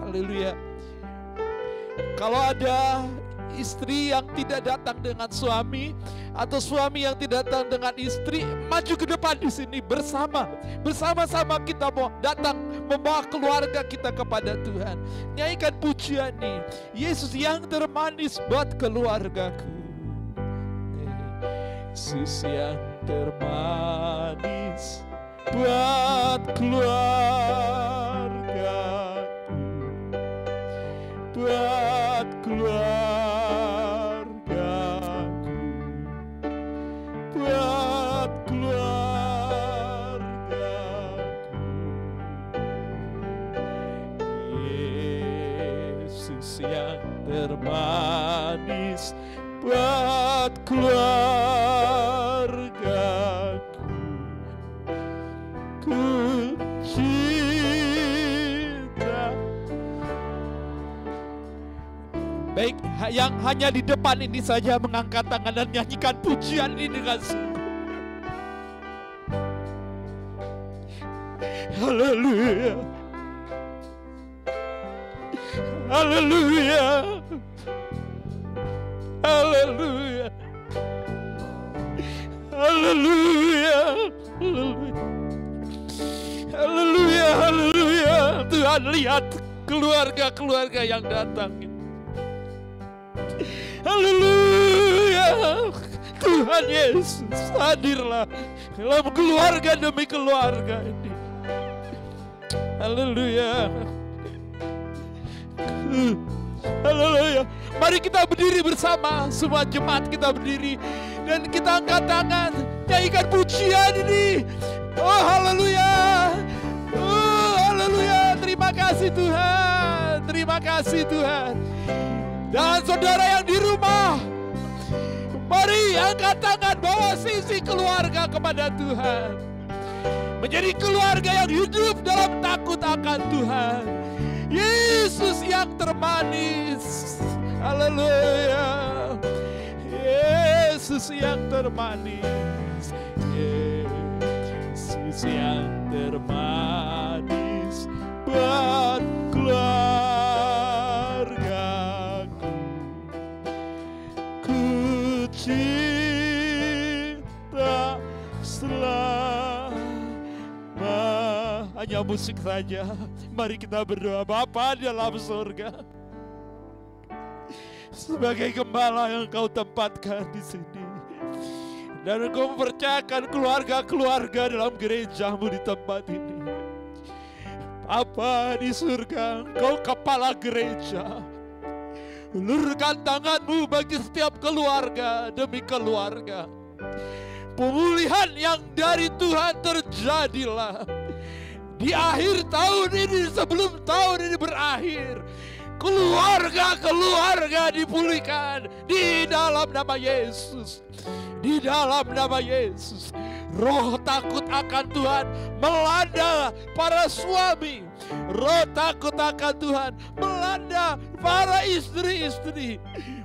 Haleluya. Kalau ada istri yang tidak datang dengan suami atau suami yang tidak datang dengan istri, maju ke depan di sini bersama. Bersama-sama kita mau datang membawa keluarga kita kepada Tuhan. Nyanyikan pujian nih. Yesus yang termanis buat keluargaku. Yesus yang termanis buat keluargaku buat keluargaku ku cinta Baik, yang hanya di depan ini saja mengangkat tangan dan nyanyikan pujian ini dengan. Haleluya. Haleluya. Haleluya. Haleluya. Haleluya. Haleluya. Tuhan lihat keluarga-keluarga yang datang. Haleluya. Tuhan Yesus hadirlah dalam keluarga demi keluarga ini. Haleluya. Haleluya. Mari kita berdiri bersama, semua jemaat kita berdiri dan kita angkat tangan, nyanyikan pujian ini. Oh haleluya. Oh haleluya. Terima kasih Tuhan. Terima kasih Tuhan. Dan saudara yang di rumah, mari angkat tangan bawa sisi keluarga kepada Tuhan. Menjadi keluarga yang hidup dalam takut akan Tuhan. Yesus yang termanis. Haleluya. Yesus yang termanis. Yesus yang termanis buat keluargaku. Ku cinta selama hanya musik saja. Mari kita berdoa Bapa dalam surga. Sebagai gembala yang kau tempatkan di sini. Dan engkau mempercayakan keluarga-keluarga dalam gerejamu di tempat ini. Apa di surga, engkau kepala gereja. Ulurkan tanganmu bagi setiap keluarga demi keluarga. Pemulihan yang dari Tuhan terjadilah. Di akhir tahun ini sebelum tahun ini berakhir. Keluarga-keluarga dipulihkan di dalam nama Yesus. Di dalam nama Yesus. Roh takut akan Tuhan melanda para suami. Roh takut akan Tuhan melanda para istri-istri.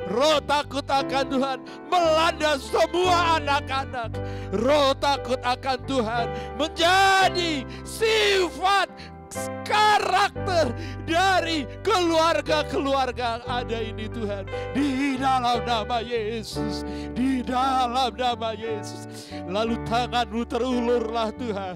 Roh takut akan Tuhan melanda semua anak-anak. Roh takut akan Tuhan menjadi sifat karakter dari keluarga-keluarga ada ini Tuhan. Di dalam nama Yesus di dalam nama Yesus. Lalu tanganmu terulurlah Tuhan.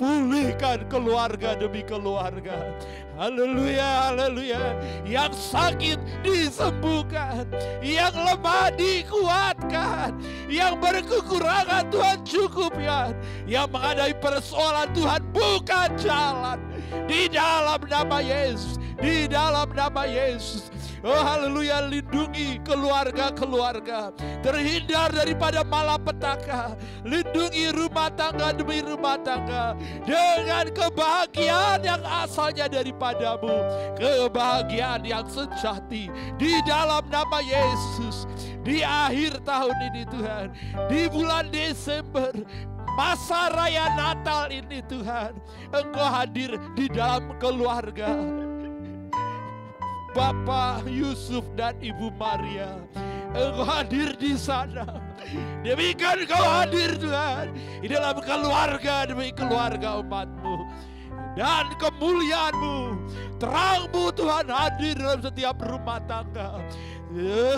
Pulihkan keluarga demi keluarga Haleluya, haleluya. Yang sakit disembuhkan, yang lemah dikuatkan, yang berkekurangan Tuhan cukup ya. Yang menghadapi persoalan Tuhan bukan jalan. Di dalam nama Yesus, di dalam nama Yesus. Oh haleluya lindungi keluarga-keluarga. Terhindar daripada malapetaka. Lindungi rumah tangga demi rumah tangga. Dengan kebahagiaan yang asalnya daripadamu. Kebahagiaan yang sejati. Di dalam nama Yesus. Di akhir tahun ini Tuhan. Di bulan Desember. Masa raya Natal ini Tuhan. Engkau hadir di dalam keluarga Bapak Yusuf dan Ibu Maria. Engkau hadir di sana. Demikian kau hadir Tuhan. Di dalam keluarga demi keluarga umatmu. Dan kemuliaanmu. Terangmu Tuhan hadir dalam setiap rumah tangga.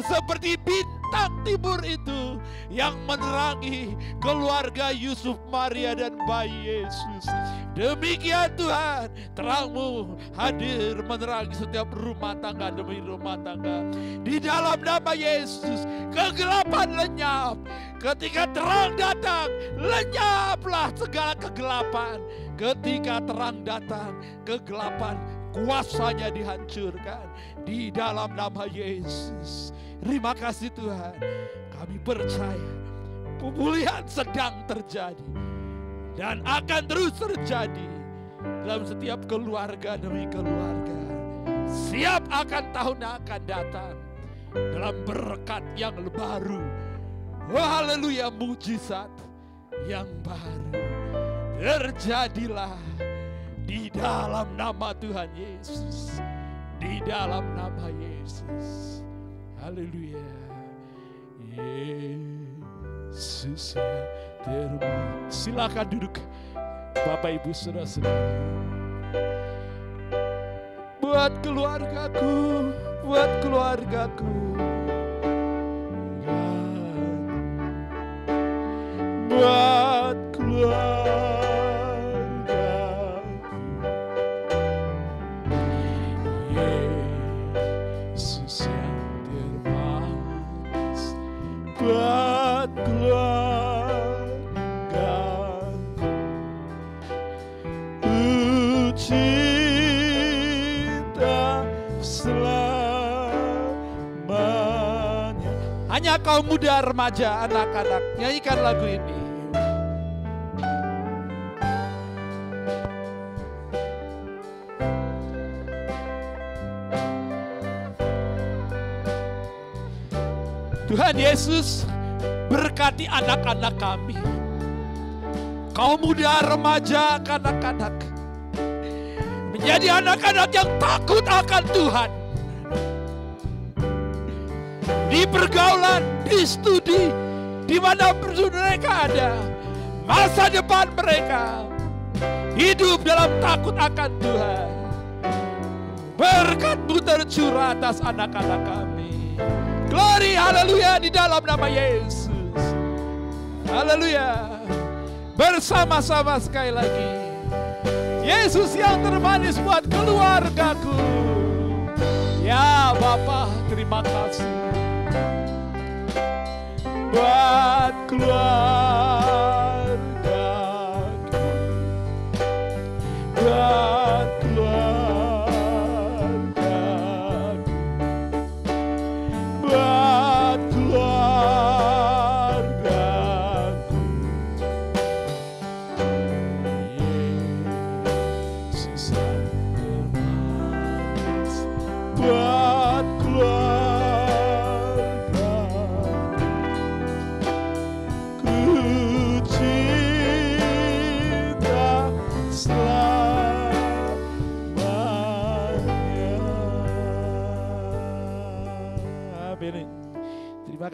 Seperti bintang timur itu yang menerangi keluarga Yusuf, Maria dan bayi Yesus. Demikian Tuhan, terangmu hadir menerangi setiap rumah tangga demi rumah tangga. Di dalam nama Yesus, kegelapan lenyap. Ketika terang datang, lenyaplah segala kegelapan. Ketika terang datang, kegelapan kuasanya dihancurkan. Di dalam nama Yesus. Terima kasih Tuhan. Kami percaya pemulihan sedang terjadi dan akan terus terjadi dalam setiap keluarga demi keluarga. Siap akan tahun yang akan datang dalam berkat yang baru. Oh haleluya mujizat yang baru terjadilah di dalam nama Tuhan Yesus. Di dalam nama Yesus. Haleluya. Yesus terbaik. Silakan duduk Bapak Ibu Saudara-saudara. Buat keluargaku, buat keluargaku. Buat kaum muda remaja anak-anak nyanyikan lagu ini Tuhan Yesus berkati anak-anak kami. Kaum muda, remaja, kanak-kanak. Menjadi anak-anak yang takut akan Tuhan. Di pergaulan, di studi, di mana mereka ada. Masa depan mereka hidup dalam takut akan Tuhan. Berkatmu tercurah atas anak-anak kami. Glory, haleluya di dalam nama Yesus. Haleluya. Bersama-sama sekali lagi. Yesus yang termanis buat keluargaku. Ya Bapa, terima kasih. Buat keluargaku.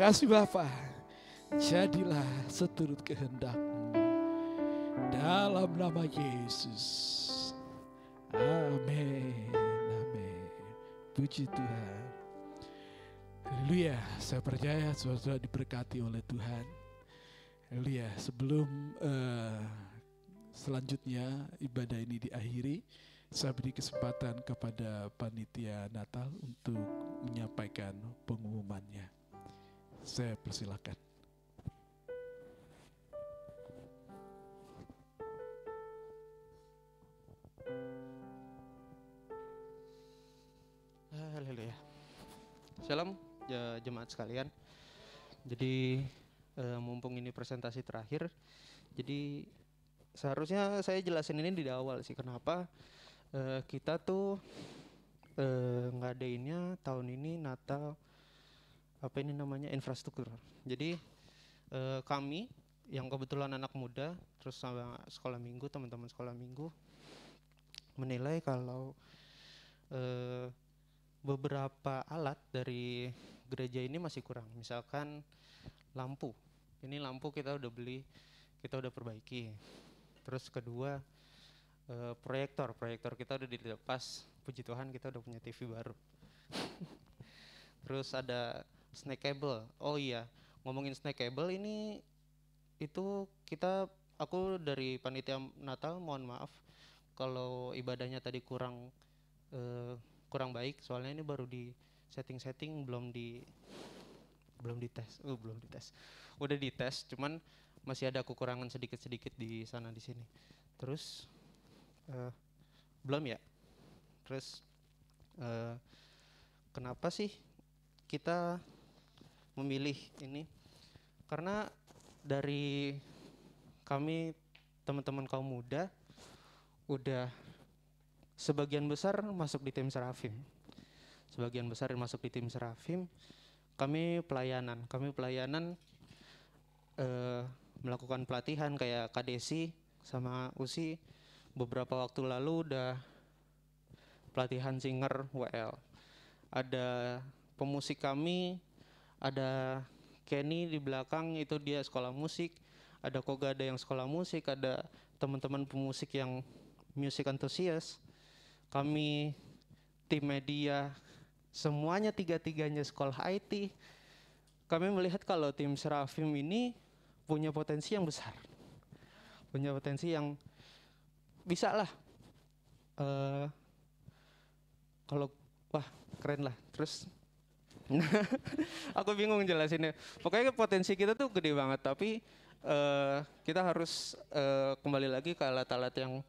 Kasih Bapak. Jadilah seturut kehendakmu. Dalam nama Yesus. Amin. Amin. Puji Tuhan. Haleluya. Saya percaya saudara diberkati oleh Tuhan. Haleluya. Sebelum eh, selanjutnya ibadah ini diakhiri, saya beri kesempatan kepada panitia Natal untuk menyampaikan pengumumannya. Saya persilakan. Haleluya. Salam ya, jemaat sekalian. Jadi eh, mumpung ini presentasi terakhir, jadi seharusnya saya jelasin ini di awal sih kenapa eh, kita tuh eh, ngadainnya tahun ini Natal apa ini namanya infrastruktur. Jadi eh, kami yang kebetulan anak muda terus sama sekolah minggu teman-teman sekolah minggu menilai kalau eh, beberapa alat dari gereja ini masih kurang. Misalkan lampu. Ini lampu kita udah beli, kita udah perbaiki. Terus kedua eh, proyektor, proyektor kita udah dilepas. Puji Tuhan kita udah punya TV baru. Terus ada snack cable. Oh iya, ngomongin snack cable ini itu kita aku dari panitia Natal mohon maaf kalau ibadahnya tadi kurang eh, kurang baik. Soalnya ini baru di setting-setting belum di belum dites. Oh belum dites. Udah dites cuman masih ada kekurangan sedikit-sedikit di sana di sini. Terus eh, belum ya? Terus eh, kenapa sih kita memilih ini karena dari kami teman-teman kaum muda udah sebagian besar masuk di tim Serafim. Sebagian besar yang masuk di tim Serafim. Kami pelayanan, kami pelayanan eh, melakukan pelatihan kayak KDC sama USI beberapa waktu lalu udah pelatihan singer WL. Ada pemusik kami, ada Kenny di belakang itu dia sekolah musik, ada Kogada yang sekolah musik, ada teman-teman pemusik yang music enthusiast, kami tim media, semuanya tiga-tiganya sekolah IT. Kami melihat kalau tim Serafim ini punya potensi yang besar, punya potensi yang bisa lah. eh, kalau wah keren lah. Terus aku bingung jelasinnya. Pokoknya potensi kita tuh gede banget, tapi eh, kita harus eh, kembali lagi ke alat-alat yang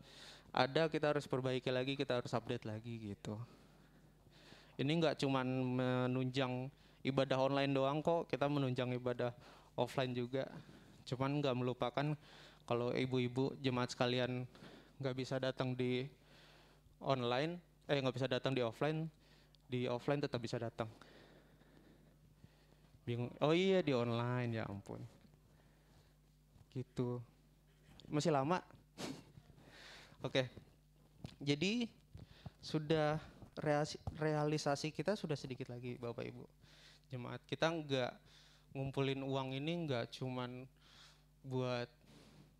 ada, kita harus perbaiki lagi, kita harus update lagi gitu. Ini nggak cuman menunjang ibadah online doang kok, kita menunjang ibadah offline juga. Cuman nggak melupakan kalau ibu-ibu jemaat sekalian nggak bisa datang di online, eh nggak bisa datang di offline, di offline tetap bisa datang. Bingung. Oh iya di online ya ampun. Gitu. Masih lama. Oke. Jadi sudah realisasi kita sudah sedikit lagi Bapak Ibu. Jemaat kita nggak ngumpulin uang ini nggak cuman buat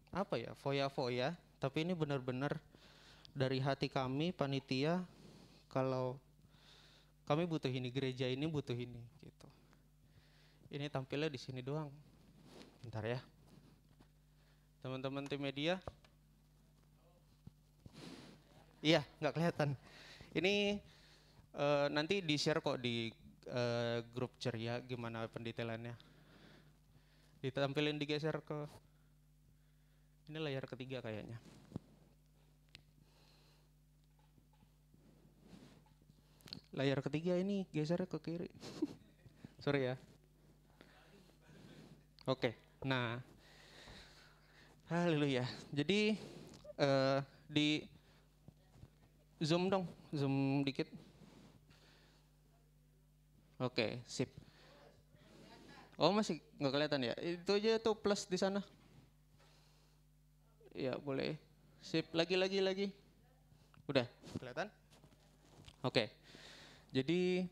apa ya foya-foya, tapi ini benar-benar dari hati kami panitia kalau kami butuh ini gereja ini butuh ini gitu. Ini tampilnya di sini doang. Bentar ya. Teman-teman tim media. Iya, nggak kelihatan. Ini eh, nanti di share kok di eh, grup ceria gimana pendetailannya. Ditampilin digeser ke ini layar ketiga kayaknya. Layar ketiga ini geser ke kiri. Sorry ya. Oke, nah, haleluya. Jadi eh, di zoom dong, zoom dikit. Oke, sip. Oh masih nggak kelihatan ya? Itu aja tuh plus di sana. Ya boleh. Sip, lagi lagi lagi. Udah, kelihatan? Oke. Jadi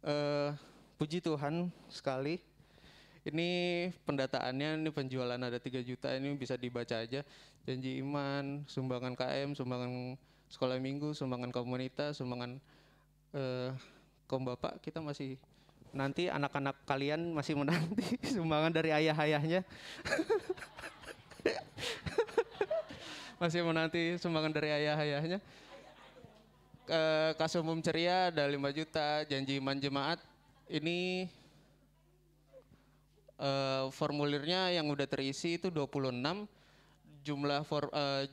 eh puji Tuhan sekali. Ini pendataannya, ini penjualan ada 3 juta, ini bisa dibaca aja. Janji iman, sumbangan KM, sumbangan sekolah minggu, sumbangan komunitas, sumbangan eh kaum bapak, kita masih nanti anak-anak kalian masih menanti sumbangan dari ayah-ayahnya. masih menanti sumbangan dari ayah-ayahnya. Eh, umum ceria ada 5 juta, janji iman jemaat ini eh, formulirnya yang udah terisi itu 26 jumlah for, eh,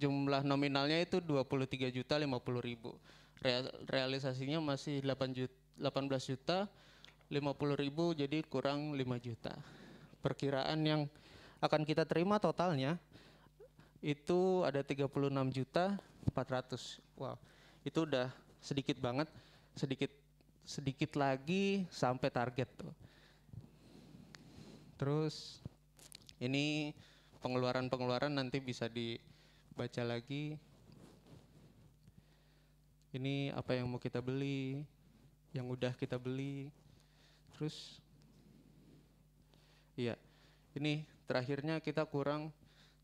jumlah nominalnya itu 23 juta 50 ribu Rea- realisasinya masih 8 juta 18 juta, 50 ribu jadi kurang 5 juta. Perkiraan yang akan kita terima totalnya itu ada 36 juta 400. Wow, itu udah sedikit banget, sedikit sedikit lagi sampai target tuh. Terus ini pengeluaran-pengeluaran nanti bisa dibaca lagi. Ini apa yang mau kita beli, yang udah kita beli. Terus iya, ini terakhirnya kita kurang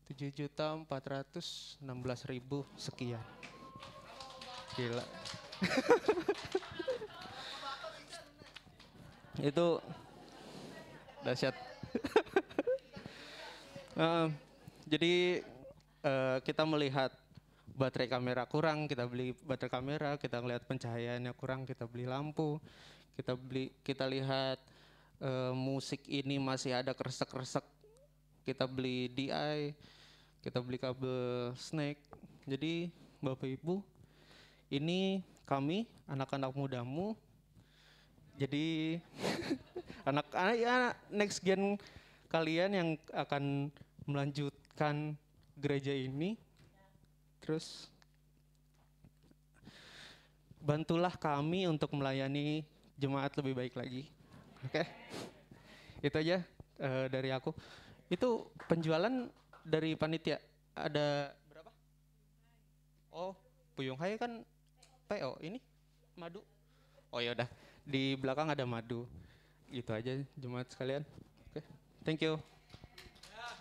7 juta 416 ribu sekian. Gila. Itu dahsyat. Eh, jadi eh, kita melihat baterai kamera kurang, kita beli baterai kamera, kita ngelihat pencahayaannya kurang, kita beli lampu, kita beli, kita lihat eh, musik ini masih ada kresek-kresek, kita beli DI, kita beli kabel snake. Jadi Bapak Ibu, ini kami anak-anak mudamu, jadi anak, anak ya next gen kalian yang akan melanjutkan gereja ini terus bantulah kami untuk melayani jemaat lebih baik lagi. Oke? Itu aja eh, dari aku. Itu penjualan dari panitia. Ada berapa? Oh Puyung Hai kan PO ini? Madu? Oh ya udah. Di belakang ada madu itu aja jemaat sekalian oke thank you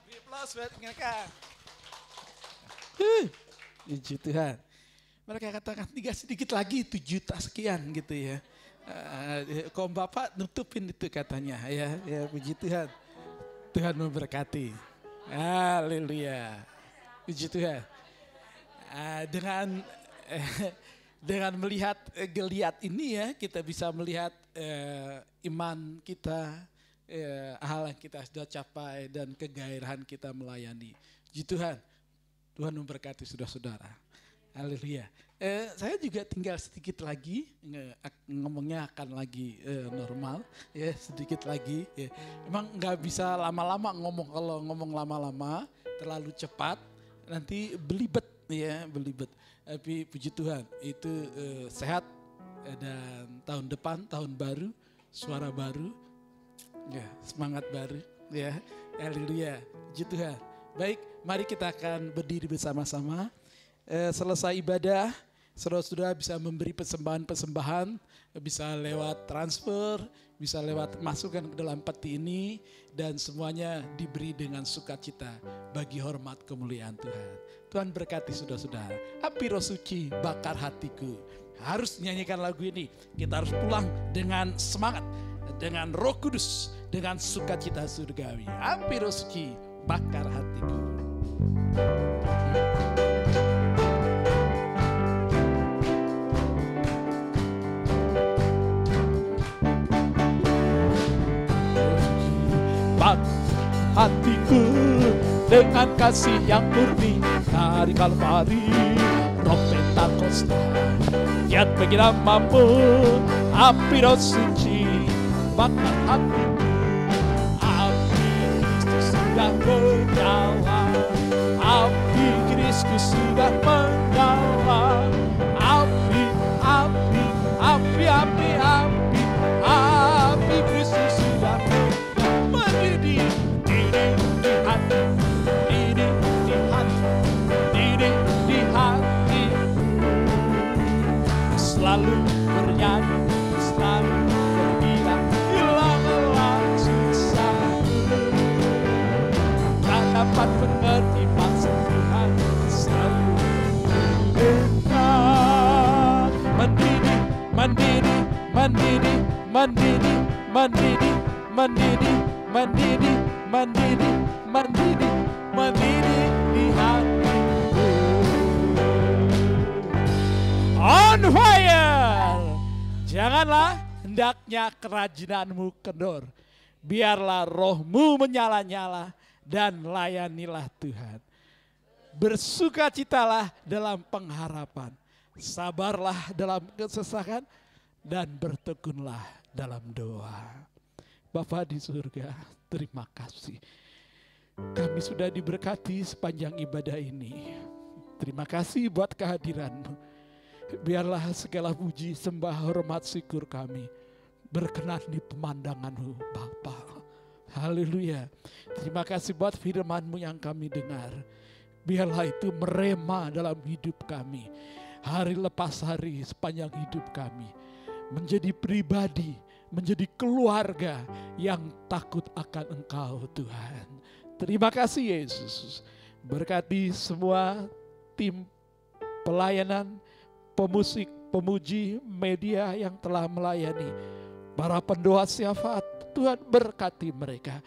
Beri aplaus buat mereka. Puji Tuhan. Mereka katakan tiga sedikit lagi itu juta sekian gitu ya. Eh, kok Bapak nutupin itu katanya ya, ya puji Tuhan. Tuhan memberkati. Haleluya. Puji Tuhan. Ah, dengan eh, dengan melihat eh, geliat ini ya kita bisa melihat eh, iman kita eh, hal yang kita sudah capai dan kegairahan kita melayani. Puji Tuhan. Tuhan memberkati saudara-saudara. Haleluya. Eh, saya juga tinggal sedikit lagi ngomongnya akan lagi eh, normal ya sedikit lagi. Ya. Emang nggak bisa lama-lama ngomong kalau ngomong lama-lama terlalu cepat nanti belibet ya belibet. Tapi puji Tuhan itu eh, sehat eh, dan tahun depan tahun baru suara baru ya semangat baru ya haleluya puji Tuhan. Baik mari kita akan berdiri bersama-sama eh, selesai ibadah, saudara-saudara bisa memberi persembahan-persembahan, bisa lewat transfer, bisa lewat masukkan ke dalam peti ini, dan semuanya diberi dengan sukacita bagi hormat kemuliaan Tuhan. Tuhan berkati saudara-saudara. Api roh suci bakar hatiku. Harus nyanyikan lagu ini. Kita harus pulang dengan semangat, dengan roh kudus, dengan sukacita surgawi. Api roh suci bakar hatiku. Bak dengan kasih yang murni dari Kalvari Roh Pentakosta. Giat bagi namamu Api roh suci Bakar hatiku Api Kristus sudah menyala Api Kristus sudah menyala mendidih, mendidih, mendidih, mendidih, mendidih, mendidih, mendidih, mendidih di hatiku. On fire! Janganlah hendaknya kerajinanmu kendor. Biarlah rohmu menyala-nyala dan layanilah Tuhan. Bersukacitalah dalam pengharapan. Sabarlah dalam kesesakan dan bertekunlah dalam doa. Bapa di surga, terima kasih. Kami sudah diberkati sepanjang ibadah ini. Terima kasih buat kehadiranmu. Biarlah segala puji, sembah, hormat, syukur kami berkenan di pemandanganmu Bapa. Haleluya. Terima kasih buat firmanmu yang kami dengar. Biarlah itu merema dalam hidup kami. Hari lepas hari sepanjang hidup kami. Menjadi pribadi, menjadi keluarga yang takut akan engkau Tuhan. Terima kasih Yesus. Berkati semua tim pelayanan, pemusik, pemuji, media yang telah melayani. Para pendoa syafaat, Tuhan berkati mereka.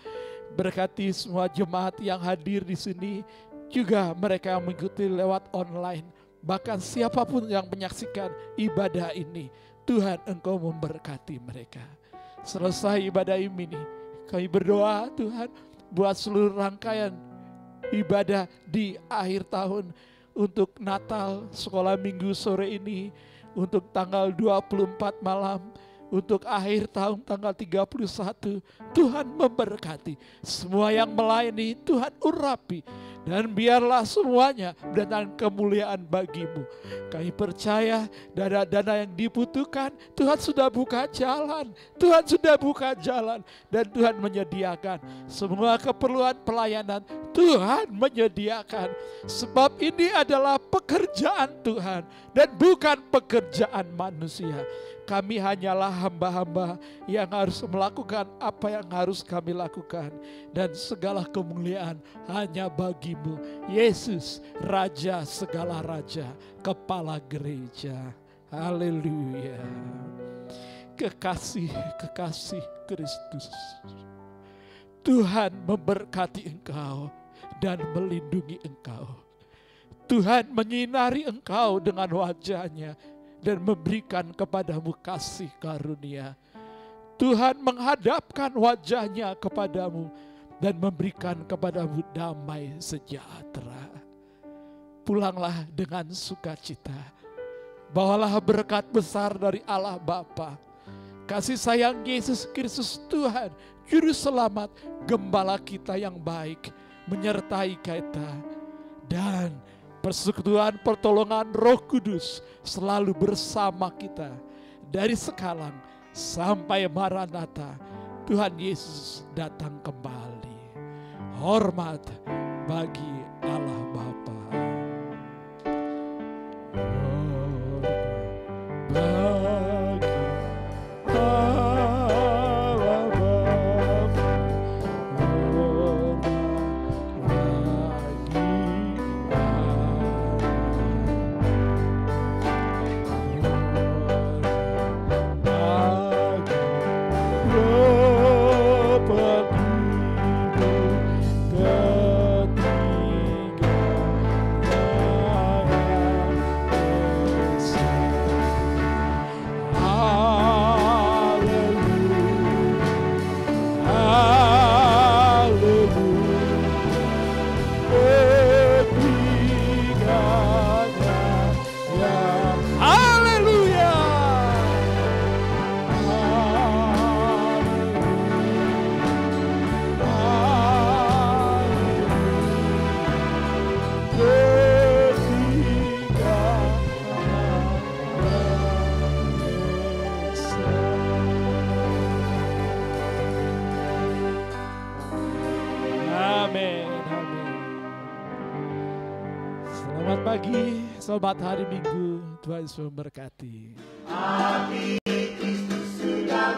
Berkati semua jemaat yang hadir di sini, juga mereka yang mengikuti lewat online. Bahkan siapa pun yang menyaksikan ibadah ini, Tuhan engkau memberkati mereka. Selesai ibadah ini, kami berdoa Tuhan buat seluruh rangkaian ibadah di akhir tahun untuk Natal sekolah minggu sore ini untuk tanggal 24 malam untuk akhir tahun tanggal 31 Tuhan memberkati semua yang melayani Tuhan urapi dan biarlah semuanya datang kemuliaan bagimu. Kami percaya dana-dana yang dibutuhkan Tuhan sudah buka jalan. Tuhan sudah buka jalan dan Tuhan menyediakan semua keperluan pelayanan Tuhan menyediakan. Sebab ini adalah pekerjaan Tuhan dan bukan pekerjaan manusia. Kami hanyalah hamba-hamba yang harus melakukan apa yang harus kami lakukan. Dan segala kemuliaan hanya bagimu. Yesus, Raja segala Raja, Kepala Gereja. Haleluya. Kekasih-kekasih Kristus. Tuhan memberkati engkau dan melindungi engkau. Tuhan menyinari engkau dengan wajahnya dan memberikan kepadamu kasih karunia. Tuhan menghadapkan wajahnya kepadamu dan memberikan kepadamu damai sejahtera. Pulanglah dengan sukacita. Bawalah berkat besar dari Allah Bapa. Kasih sayang Yesus Kristus Tuhan, Juru Selamat, Gembala kita yang baik, menyertai kita. Dan persekutuan pertolongan Roh Kudus selalu bersama kita dari sekarang sampai Maranatha. Tuhan Yesus datang kembali. Hormat bagi Allah Bapa. Bagi Sobat hari Minggu, Tuhan Yesus memberkati. Amin. Kristus sudah